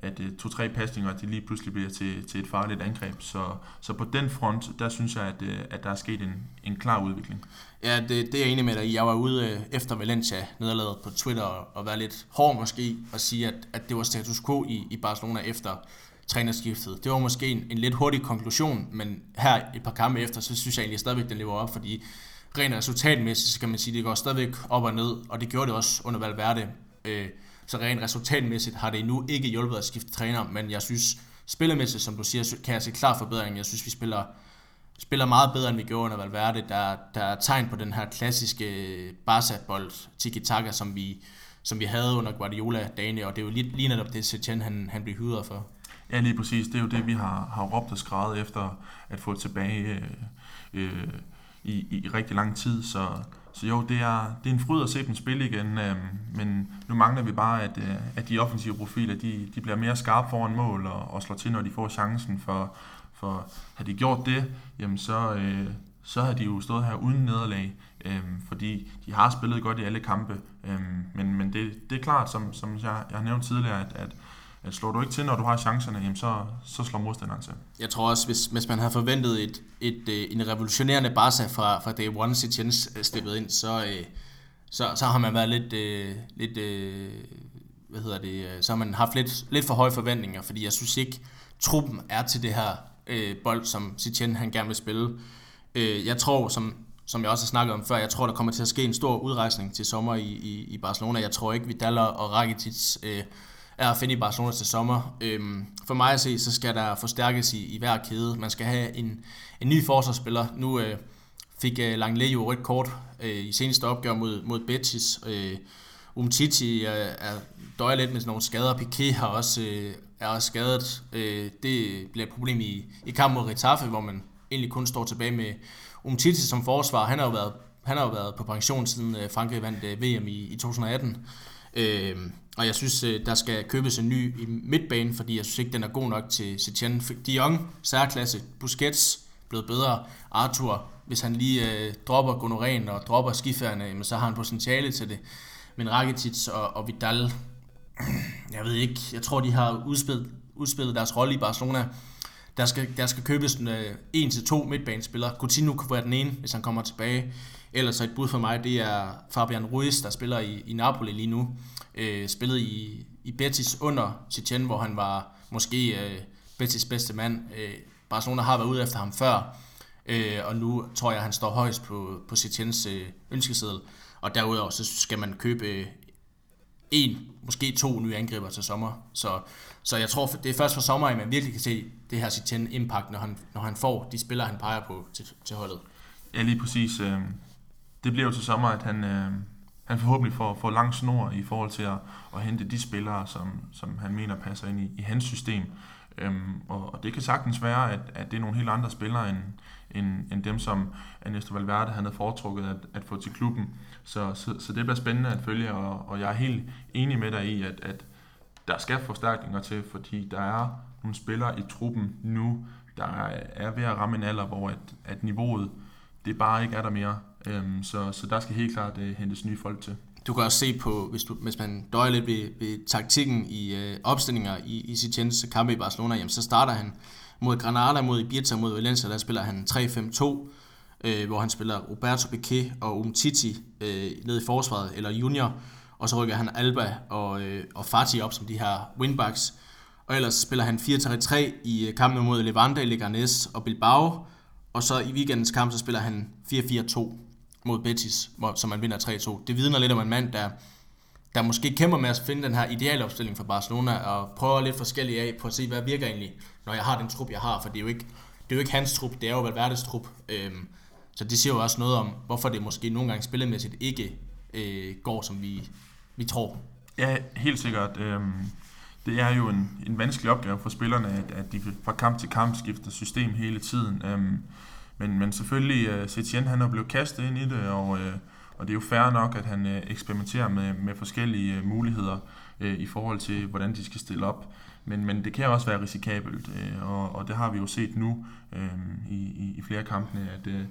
at øh, to-tre pasninger, de lige pludselig bliver til, til et farligt angreb. Så, så på den front, der synes jeg, at, øh, at der er sket en, en klar udvikling. Ja, det, det er jeg enig med dig i. Jeg var ude øh, efter Valencia nederlaget på Twitter og, var være lidt hård måske og sige, at, at det var status quo i, i Barcelona efter trænerskiftet. Det var måske en, en lidt hurtig konklusion, men her et par kampe efter, så synes jeg egentlig stadigvæk, den lever op, fordi rent resultatmæssigt, så kan man sige, det går stadigvæk op og ned, og det gjorde det også under Valverde. Øh, så rent resultatmæssigt har det endnu ikke hjulpet at skifte træner, men jeg synes, spillemæssigt, som du siger, kan jeg se klar forbedring. Jeg synes, vi spiller, spiller meget bedre, end vi gjorde under Valverde. Der, der er tegn på den her klassiske Barca-bold, tiki-taka, som vi, som vi havde under Guardiola dagene, og det er jo lige, lige netop det, Setien han, han blev hyret for. Ja, lige præcis. Det er jo det, vi har, har råbt og skrevet efter at få tilbage øh, øh, i, i rigtig lang tid. Så, så jo, det er, det er en fryd at se dem spille igen, øh, men nu mangler vi bare, at, øh, at de offensive profiler, de, de bliver mere skarpe foran mål og, og slår til, når de får chancen, for, for har de gjort det, jamen så, øh, så har de jo stået her uden nederlag, øh, fordi de har spillet godt i alle kampe, øh, men, men det, det er klart, som, som jeg, jeg har nævnt tidligere, at, at at slår du ikke til, når du har chancerne, jamen så, så slår modstanderen til. Jeg tror også, hvis, hvis man havde forventet et, et, et, en revolutionerende Barca fra, fra day one, Jens øh, steppet ind, så, øh, så, så har man været lidt, lidt hvad hedder det, så har man haft lidt, lidt for høje forventninger, fordi jeg synes ikke, truppen er til det her øh, bold, som Sitchen han gerne vil spille. Øh, jeg tror, som, som jeg også har snakket om før, jeg tror, der kommer til at ske en stor udrejsning til sommer i, i, i Barcelona. Jeg tror ikke, Vidal og Rakitic øh, er at finde i Barcelona til sommer. Øhm, for mig at se, så skal der forstærkes i, i hver kæde. Man skal have en, en ny forsvarsspiller. Nu øh, fik øh, Langley jo rødt kort øh, i seneste opgør mod, mod Betis. Øh, Umtiti øh, er, er døjer lidt med sådan nogle skader. Piqué har også, øh, er også skadet. Øh, det bliver et problem i, i kampen mod Retafe, hvor man egentlig kun står tilbage med Umtiti som forsvar. Han har jo været, han har jo været på pension siden øh, Frankrig vandt øh, VM i, i 2018. Øh, og jeg synes, øh, der skal købes en ny i midtbanen, fordi jeg synes ikke, den er god nok til Setien. De Jong, særklasse, Busquets, blevet bedre. Arthur, hvis han lige øh, dropper gonoren og dropper skifærene, så har han potentiale til det. Men Rakitic og, og Vidal, jeg ved ikke, jeg tror, de har udspillet, udspillet deres rolle i Barcelona. Der skal, der skal købes en, øh, en til to midtbanespillere. Coutinho kunne være den ene, hvis han kommer tilbage. Ellers så et bud for mig, det er Fabian Ruiz, der spiller i, i Napoli lige nu. Øh, spillede i, i Betis under Chichen, hvor han var måske øh, Betis bedste mand. Øh, Barcelona har været ude efter ham før, øh, og nu tror jeg, han står højst på, på Chichens øh, ønskeseddel. Og derudover så skal man købe øh, en, måske to nye angriber til sommer. Så, så jeg tror, det er først for sommer, at man virkelig kan se det her Chichen impact, når han, når han får de spillere, han peger på til, til holdet. Ja, lige præcis. Øh, det bliver jo til sommer, at han, øh, han forhåbentlig får, får lang snor i forhold til at, at hente de spillere, som, som han mener passer ind i, i hans system. Øhm, og, og det kan sagtens være, at, at det er nogle helt andre spillere, end, end, end dem, som Ernesto Valverde han havde foretrukket at, at få til klubben. Så, så, så det bliver spændende at følge, og, og jeg er helt enig med dig i, at, at der skal forstærkninger til, fordi der er nogle spillere i truppen nu, der er ved at ramme en alder, hvor at, at niveauet det bare ikke er der mere. Øhm, så, så der skal helt klart øh, hentes nye folk til. Du kan også se på, hvis, du, hvis man døjer lidt ved, ved taktikken i øh, opstillinger i, i Sitchens kampe i Barcelona, jamen, så starter han mod Granada, mod Ibiza, mod Valencia, der spiller han 3-5-2, øh, hvor han spiller Roberto Piqué og Umtiti øh, ned i forsvaret, eller Junior, og så rykker han Alba og, øh, og Fati op som de her wingbacks. Og ellers spiller han 4-3-3 i øh, kampen mod Levante, Leganes og Bilbao, og så i weekendens kamp, så spiller han 4-4-2 mod Betis, hvor, som man vinder 3-2. Det vidner lidt om en mand, der, der måske kæmper med at finde den her idealopstilling for Barcelona, og prøver lidt forskellige af på at se, hvad virker egentlig, når jeg har den trup, jeg har, for det er jo ikke, det er jo ikke hans trup, det er jo Valverdes trup. Øhm, så det siger jo også noget om, hvorfor det måske nogle gange spillemæssigt ikke øh, går, som vi, vi tror. Ja, helt sikkert. Øhm, det er jo en, en vanskelig opgave for spillerne, at, at de fra kamp til kamp skifter system hele tiden. Øhm, men, men selvfølgelig, uh, Setien han er blevet kastet ind i det, og, uh, og det er jo fair nok, at han uh, eksperimenterer med, med forskellige uh, muligheder uh, i forhold til, hvordan de skal stille op. Men, men det kan også være risikabelt, uh, og, og det har vi jo set nu uh, i, i, i flere kampene, at, uh,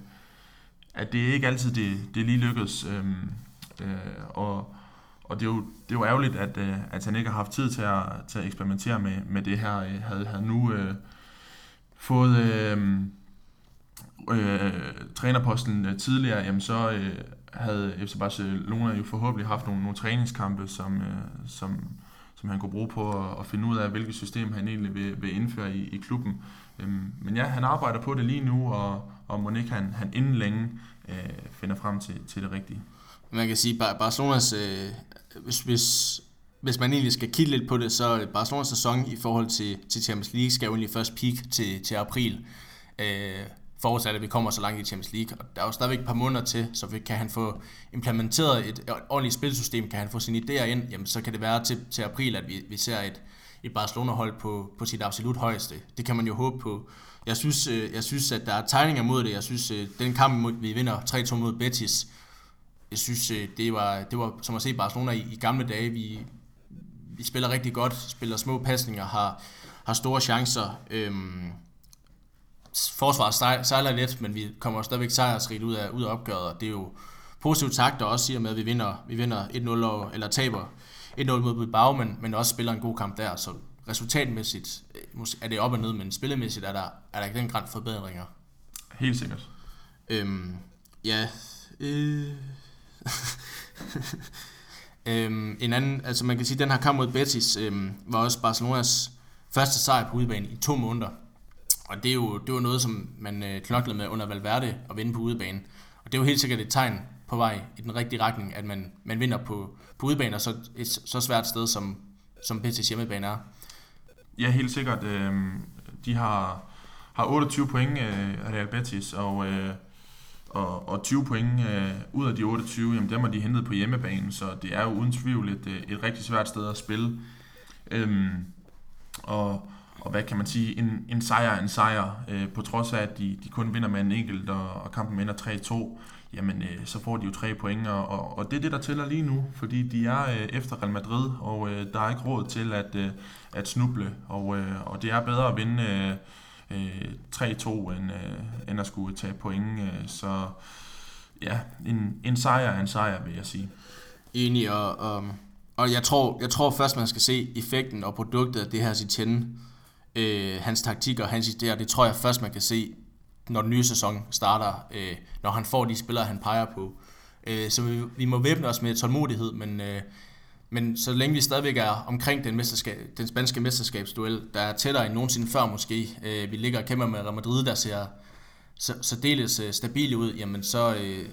at det ikke altid det, det lige lykkes. Uh, uh, og og det er jo, det er jo ærgerligt, at, øh, at han ikke har haft tid til at, til at eksperimentere med, med det her. Øh, havde han nu øh, fået øh, øh, trænerposten øh, tidligere, jamen så øh, havde FC Barcelona jo forhåbentlig haft nogle, nogle træningskampe, som, øh, som, som han kunne bruge på at, at finde ud af, hvilket system han egentlig vil, vil indføre i, i klubben. Øhm, men ja, han arbejder på det lige nu, og, og Monique han, han inden længe øh, finder frem til, til det rigtige. Man kan sige, at Barcelonas øh, hvis, hvis, hvis man egentlig skal kigge lidt på det, så Barcelonas sæson i forhold til, til Champions League skal jo egentlig først peak til, til april. Øh, forudsat, at vi kommer så langt i Champions League. Og der er jo stadigvæk et par måneder til, så kan han få implementeret et ordentligt spilsystem, kan han få sine idéer ind, jamen så kan det være til, til april, at vi, vi ser et, et Barcelona-hold på, på sit absolut højeste. Det kan man jo håbe på. Jeg synes, øh, jeg synes at der er tegninger mod det. Jeg synes, øh, den kamp, vi vinder 3-2 mod Betis, jeg synes, øh, det var, det var som at se Barcelona i, i gamle dage. Vi, vi spiller rigtig godt, spiller små pasninger, har, har store chancer. Øhm, forsvaret sejler lidt, men vi kommer stadigvæk sejrsrigt ud af, ud af opgøret, og det er jo positive takter også siger med, at vi vinder, vi vinder 1-0 eller taber 1-0 mod Bilbao, men, men også spiller en god kamp der, så resultatmæssigt øh, er det op og ned, men spillemæssigt er der, er der ikke den grad forbedringer. Helt sikkert. Øhm, ja. Øh. (laughs) øhm, en anden, altså man kan sige, den her kamp mod Betis øhm, var også Barcelonas første sejr på udebane i to måneder. Og det er jo, det var noget, som man øh, knoklede med under Valverde at vinde på udebane. Og det er jo helt sikkert et tegn på vej i den rigtige retning, at man, man vinder på, på udebane, og så et så svært sted, som, som Betis hjemmebane er. Ja, helt sikkert. Øh, de har, har 28 point øh, Real Betis, og, øh, og, og 20 point øh, ud af de 28, jamen dem har de hentet på hjemmebane, så det er jo uden tvivl et, øh, et rigtig svært sted at spille. Øhm, og, og hvad kan man sige, en, en sejr er en sejr, øh, på trods af, at de, de kun vinder med en enkelt, og, og kampen ender 3-2, jamen øh, så får de jo tre point, og, og det er det, der tæller lige nu, fordi de er øh, efter Real Madrid, og øh, der er ikke råd til at, øh, at snuble, og, øh, og det er bedre at vinde øh, øh, 3-2, end, øh, end at skulle tage point, øh, så ja, en, en sejr er en sejr, vil jeg sige. Enig, og, og, og jeg, tror, jeg tror først, man skal se effekten og produktet af det her Citien, øh, hans taktik og hans idéer, det tror jeg først, man kan se når den nye sæson starter, øh, når han får de spillere, han peger på. Øh, så vi, vi må væbne os med tålmodighed, men, øh, men så længe vi stadigvæk er omkring den, mesterskab, den spanske mesterskabsduel, der er tættere end nogensinde før måske, øh, vi ligger og kæmper med Real Madrid, der ser så, så deles øh, stabile ud, jamen så, øh,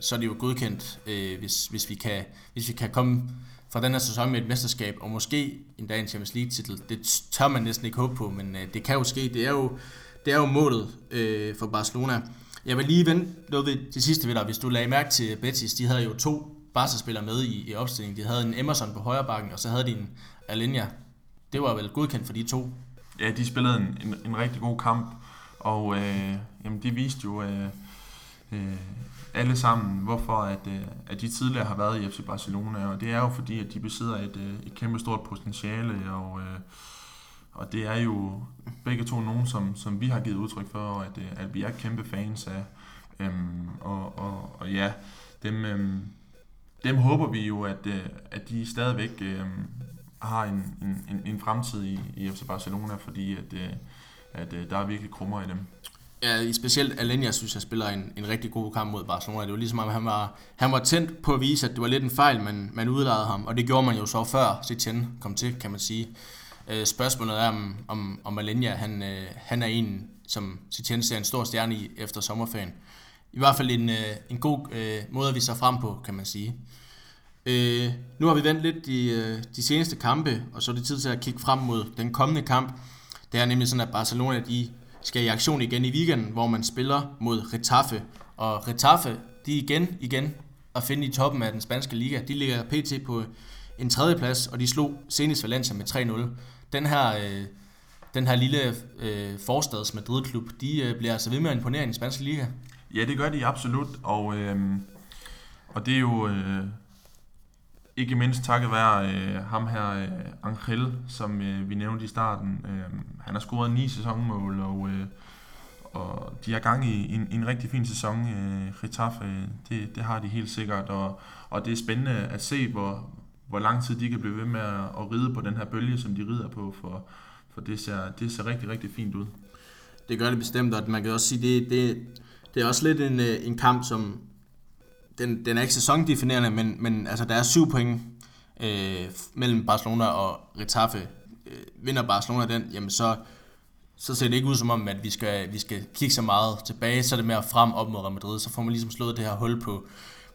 så er det jo godkendt, øh, hvis, hvis, vi kan, hvis vi kan komme fra den her sæson med et mesterskab, og måske en dag en Champions League-titel. Det tør man næsten ikke håbe på, men øh, det kan jo ske. Det er jo det er jo målet øh, for Barcelona. Jeg vil lige vente noget ved det sidste ved dig. Hvis du lagde mærke til Betis, de havde jo to Barca-spillere med i, i opstillingen. De havde en Emerson på højre bakken, og så havde de en Alenia. Det var vel godkendt for de to. Ja, de spillede en, en, en rigtig god kamp, og øh, jamen, de viste jo øh, øh, alle sammen, hvorfor at, øh, at de tidligere har været i FC Barcelona, og det er jo fordi, at de besidder et, øh, et kæmpe stort potentiale, og øh, og det er jo begge to nogen, som, som vi har givet udtryk for, at, øh, at vi er kæmpe fans af. Øhm, og, og, og ja, dem, øhm, dem håber vi jo, at, øh, at de stadigvæk øh, har en, en, en fremtid i, i FC Barcelona, fordi at, øh, at, at der er virkelig krummer i dem. Ja, specielt Alenia synes jeg spiller en, en rigtig god kamp mod Barcelona. Det var ligesom, at han var, han var tændt på at vise, at det var lidt en fejl, men man udlejede ham. Og det gjorde man jo så før Setien kom til, kan man sige. Øh, spørgsmålet er, om, om, om Alenia, han, øh, han er en, som Setien ser en stor stjerne i efter sommerferien. I hvert fald en, øh, en god øh, måde at vi sig frem på, kan man sige. Øh, nu har vi vendt lidt de, øh, de seneste kampe, og så er det tid til at kigge frem mod den kommende kamp. Det er nemlig sådan, at Barcelona de skal i aktion igen i weekenden, hvor man spiller mod Retaffe. Og Retaffe, de er igen, igen at finde i toppen af den spanske liga. De ligger pt. på øh, en tredjeplads, og de slog senest Valencia med 3-0 den her, øh, den her lille øh, forstads Madrid-klub, de øh, bliver altså ved med at imponere i den spanske liga. Ja, det gør de absolut, og, øh, og det er jo øh, ikke mindst takket være øh, ham her, øh, Angel, som øh, vi nævnte i starten. Øh, han har scoret ni sæsonmål, og, øh, og de har gang i en, en rigtig fin sæson. Øh, Getafe, det, det har de helt sikkert, og, og det er spændende at se, hvor, hvor lang tid de kan blive ved med at, at ride på den her bølge, som de rider på, for, for det, ser, det ser rigtig, rigtig fint ud. Det gør det bestemt, og man kan også sige, det, det, det er også lidt en, øh, en kamp, som den, den er ikke sæsondefinerende, men, men altså, der er syv point øh, mellem Barcelona og Retafe. Øh, vinder Barcelona den, jamen så, så ser det ikke ud som om, at vi skal, vi skal kigge så meget tilbage, så er det mere frem op mod Real Madrid, så får man ligesom slået det her hul på,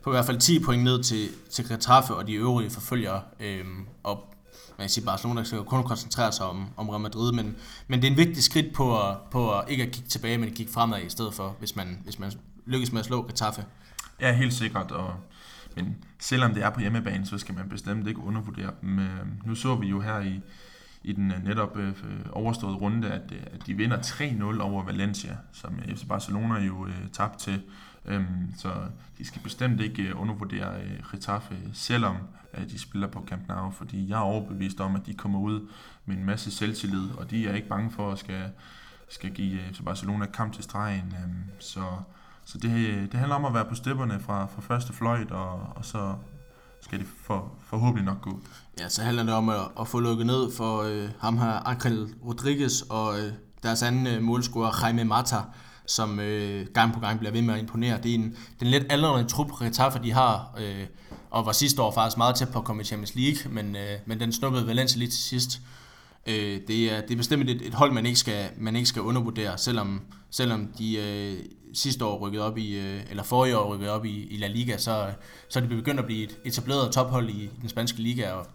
på i hvert fald 10 point ned til, til Getafe og de øvrige forfølgere. Øh, og man kan sige, Barcelona skal kun koncentrere sig om, om Real Madrid, men, men det er en vigtig skridt på at, på at ikke at kigge tilbage, men at kigge fremad i stedet for, hvis man, hvis man lykkes med at slå Getafe. Ja, helt sikkert, og, men selvom det er på hjemmebane, så skal man bestemt ikke undervurdere dem. Øhm, nu så vi jo her i, i den øh, netop øh, overståede runde, at, øh, at de vinder 3-0 over Valencia, som FC Barcelona jo øh, tabte til. Øhm, så de skal bestemt ikke øh, undervurdere øh, Getafe, øh, selvom øh, de spiller på Camp Nou, fordi jeg er overbevist om, at de kommer ud med en masse selvtillid, og de er ikke bange for at skal, skal give øh, FC Barcelona kamp til stregen. Øhm, så så det, øh, det handler om at være på stepperne fra, fra første fløjt, og, og så skal det for, forhåbentlig nok gå. Ja, så handler det om at, at få lukket ned for øh, ham her, Akrel Rodriguez, og øh, deres anden øh, målscorer, Jaime Mata, som øh, gang på gang bliver ved med at imponere. Det er en, den lidt aldrende trup, Retafa de har, øh, og var sidste år faktisk meget tæt på at komme i Champions League, men, øh, men den snuppede Valencia lige til sidst. Øh, det, er, det er bestemt et, et hold, man ikke skal, man ikke skal undervurdere, selvom, selvom de øh, sidste år rykket op i, øh, eller forrige år rykket op i, i La Liga, så, så er det begyndt at blive et etableret tophold i, i den spanske liga, og,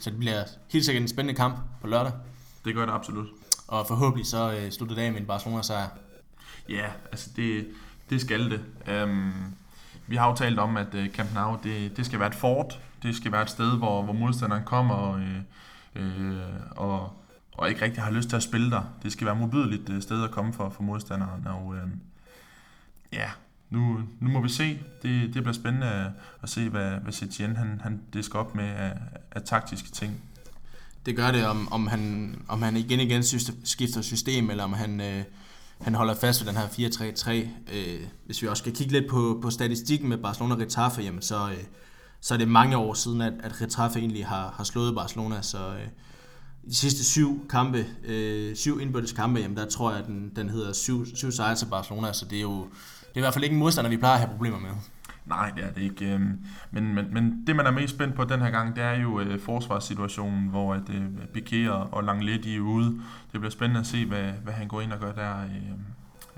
så det bliver helt sikkert en spændende kamp på lørdag. Det gør det absolut. Og forhåbentlig så øh, slutter af med en Barcelona-sejr. Ja, altså det, det skal det. Um, vi har jo talt om, at uh, Camp Nou, det, det skal være et fort. Det skal være et sted, hvor, hvor modstanderen kommer og, øh, øh og, og ikke rigtig har lyst til at spille der. Det skal være modbydeligt øh, sted at komme for, for modstanderen. Og, øh, ja, nu, nu må vi se. Det, det bliver spændende at, at se, hvad, hvad Setien han, han disker op med af, af taktiske ting. Det gør det, om, om, han, om han igen igen skifter system, eller om han, øh, han holder fast ved den her 4-3-3. Øh, hvis vi også skal kigge lidt på, på statistikken med Barcelona og Getafe, jamen så, øh, så er det mange år siden, at, at Getafe egentlig har, har slået Barcelona, så øh, de sidste syv kampe, øh, syv indbyrdes kampe, jamen der tror jeg, at den, den hedder syv, syv sejre til Barcelona, så det er jo det er i hvert fald ikke en modstander, vi plejer at have problemer med. Nej, det er det ikke. Øhm, men, men, men det, man er mest spændt på den her gang, det er jo øh, forsvarssituationen, hvor at, øh, Piqué og, og Langlet er ude. Det bliver spændende at se, hvad, hvad han går ind og gør der i,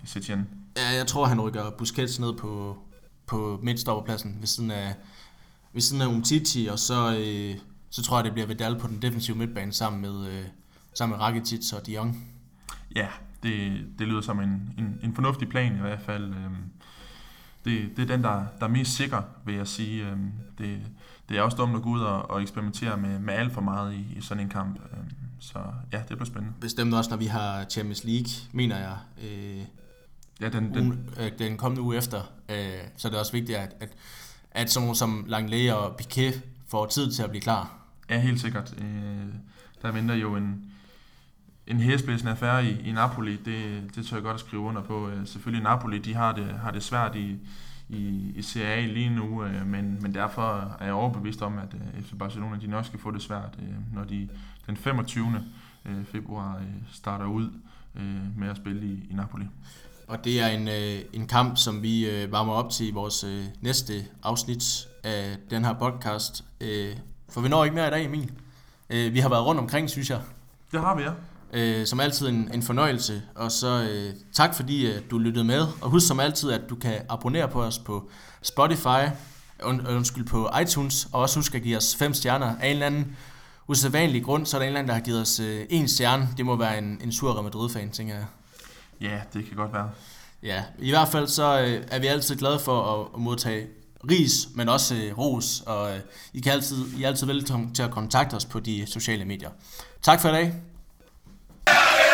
i Setien. Ja, jeg tror, han rykker Busquets ned på, på midtstopperpladsen ved siden af, ved siden af Umtiti, og så, øh, så tror jeg, det bliver Vidal på den defensive midtbane sammen med, øh, sammen med Rakitic og De Jong. Ja, det, det lyder som en, en, en fornuftig plan i hvert fald. Øhm, det, det er den, der, der er mest sikker, vil jeg sige. Øhm, det, det er også dumt at gå ud og, og eksperimentere med, med alt for meget i, i sådan en kamp. Øhm, så ja, det bliver spændende. Bestemt også, når vi har Champions League, mener jeg. Øh, ja, den, den, ugen, øh, den kommende uge efter. Øh, så det er også vigtigt, at, at, at sådan som Langley og Piquet får tid til at blive klar. Ja, helt sikkert. Øh, der venter jo en, en hæsblæsende affære i, i Napoli, det, det tør jeg godt at skrive under på. Øh, selvfølgelig Napoli, de har det, har det svært i, i, i Serie A lige nu, øh, men, men derfor er jeg overbevist om, at øh, FC Barcelona de nok skal få det svært, når de den 25. februar starter ud med at spille i, i Napoli. Og det er en, en kamp, som vi varmer op til i vores næste afsnit af den her podcast. For vi når ikke mere i dag, Emil. Vi har været rundt omkring, synes jeg. Det har vi, ja. Øh, som altid en, en fornøjelse, og så øh, tak fordi øh, du lyttede med, og husk som altid, at du kan abonnere på os på Spotify, und, undskyld på iTunes, og også husk at give os fem stjerner af en eller anden usædvanlig grund, så er der en eller anden, der har givet os øh, en stjerne. Det må være en, en sur Real Madrid-fan, tænker jeg. Ja, det kan godt være. Ja, i hvert fald så øh, er vi altid glade for at, at modtage ris, men også øh, ros, og øh, I, kan altid, I er altid velkommen til at kontakte os på de sociale medier. Tak for i dag. Yeah. (laughs)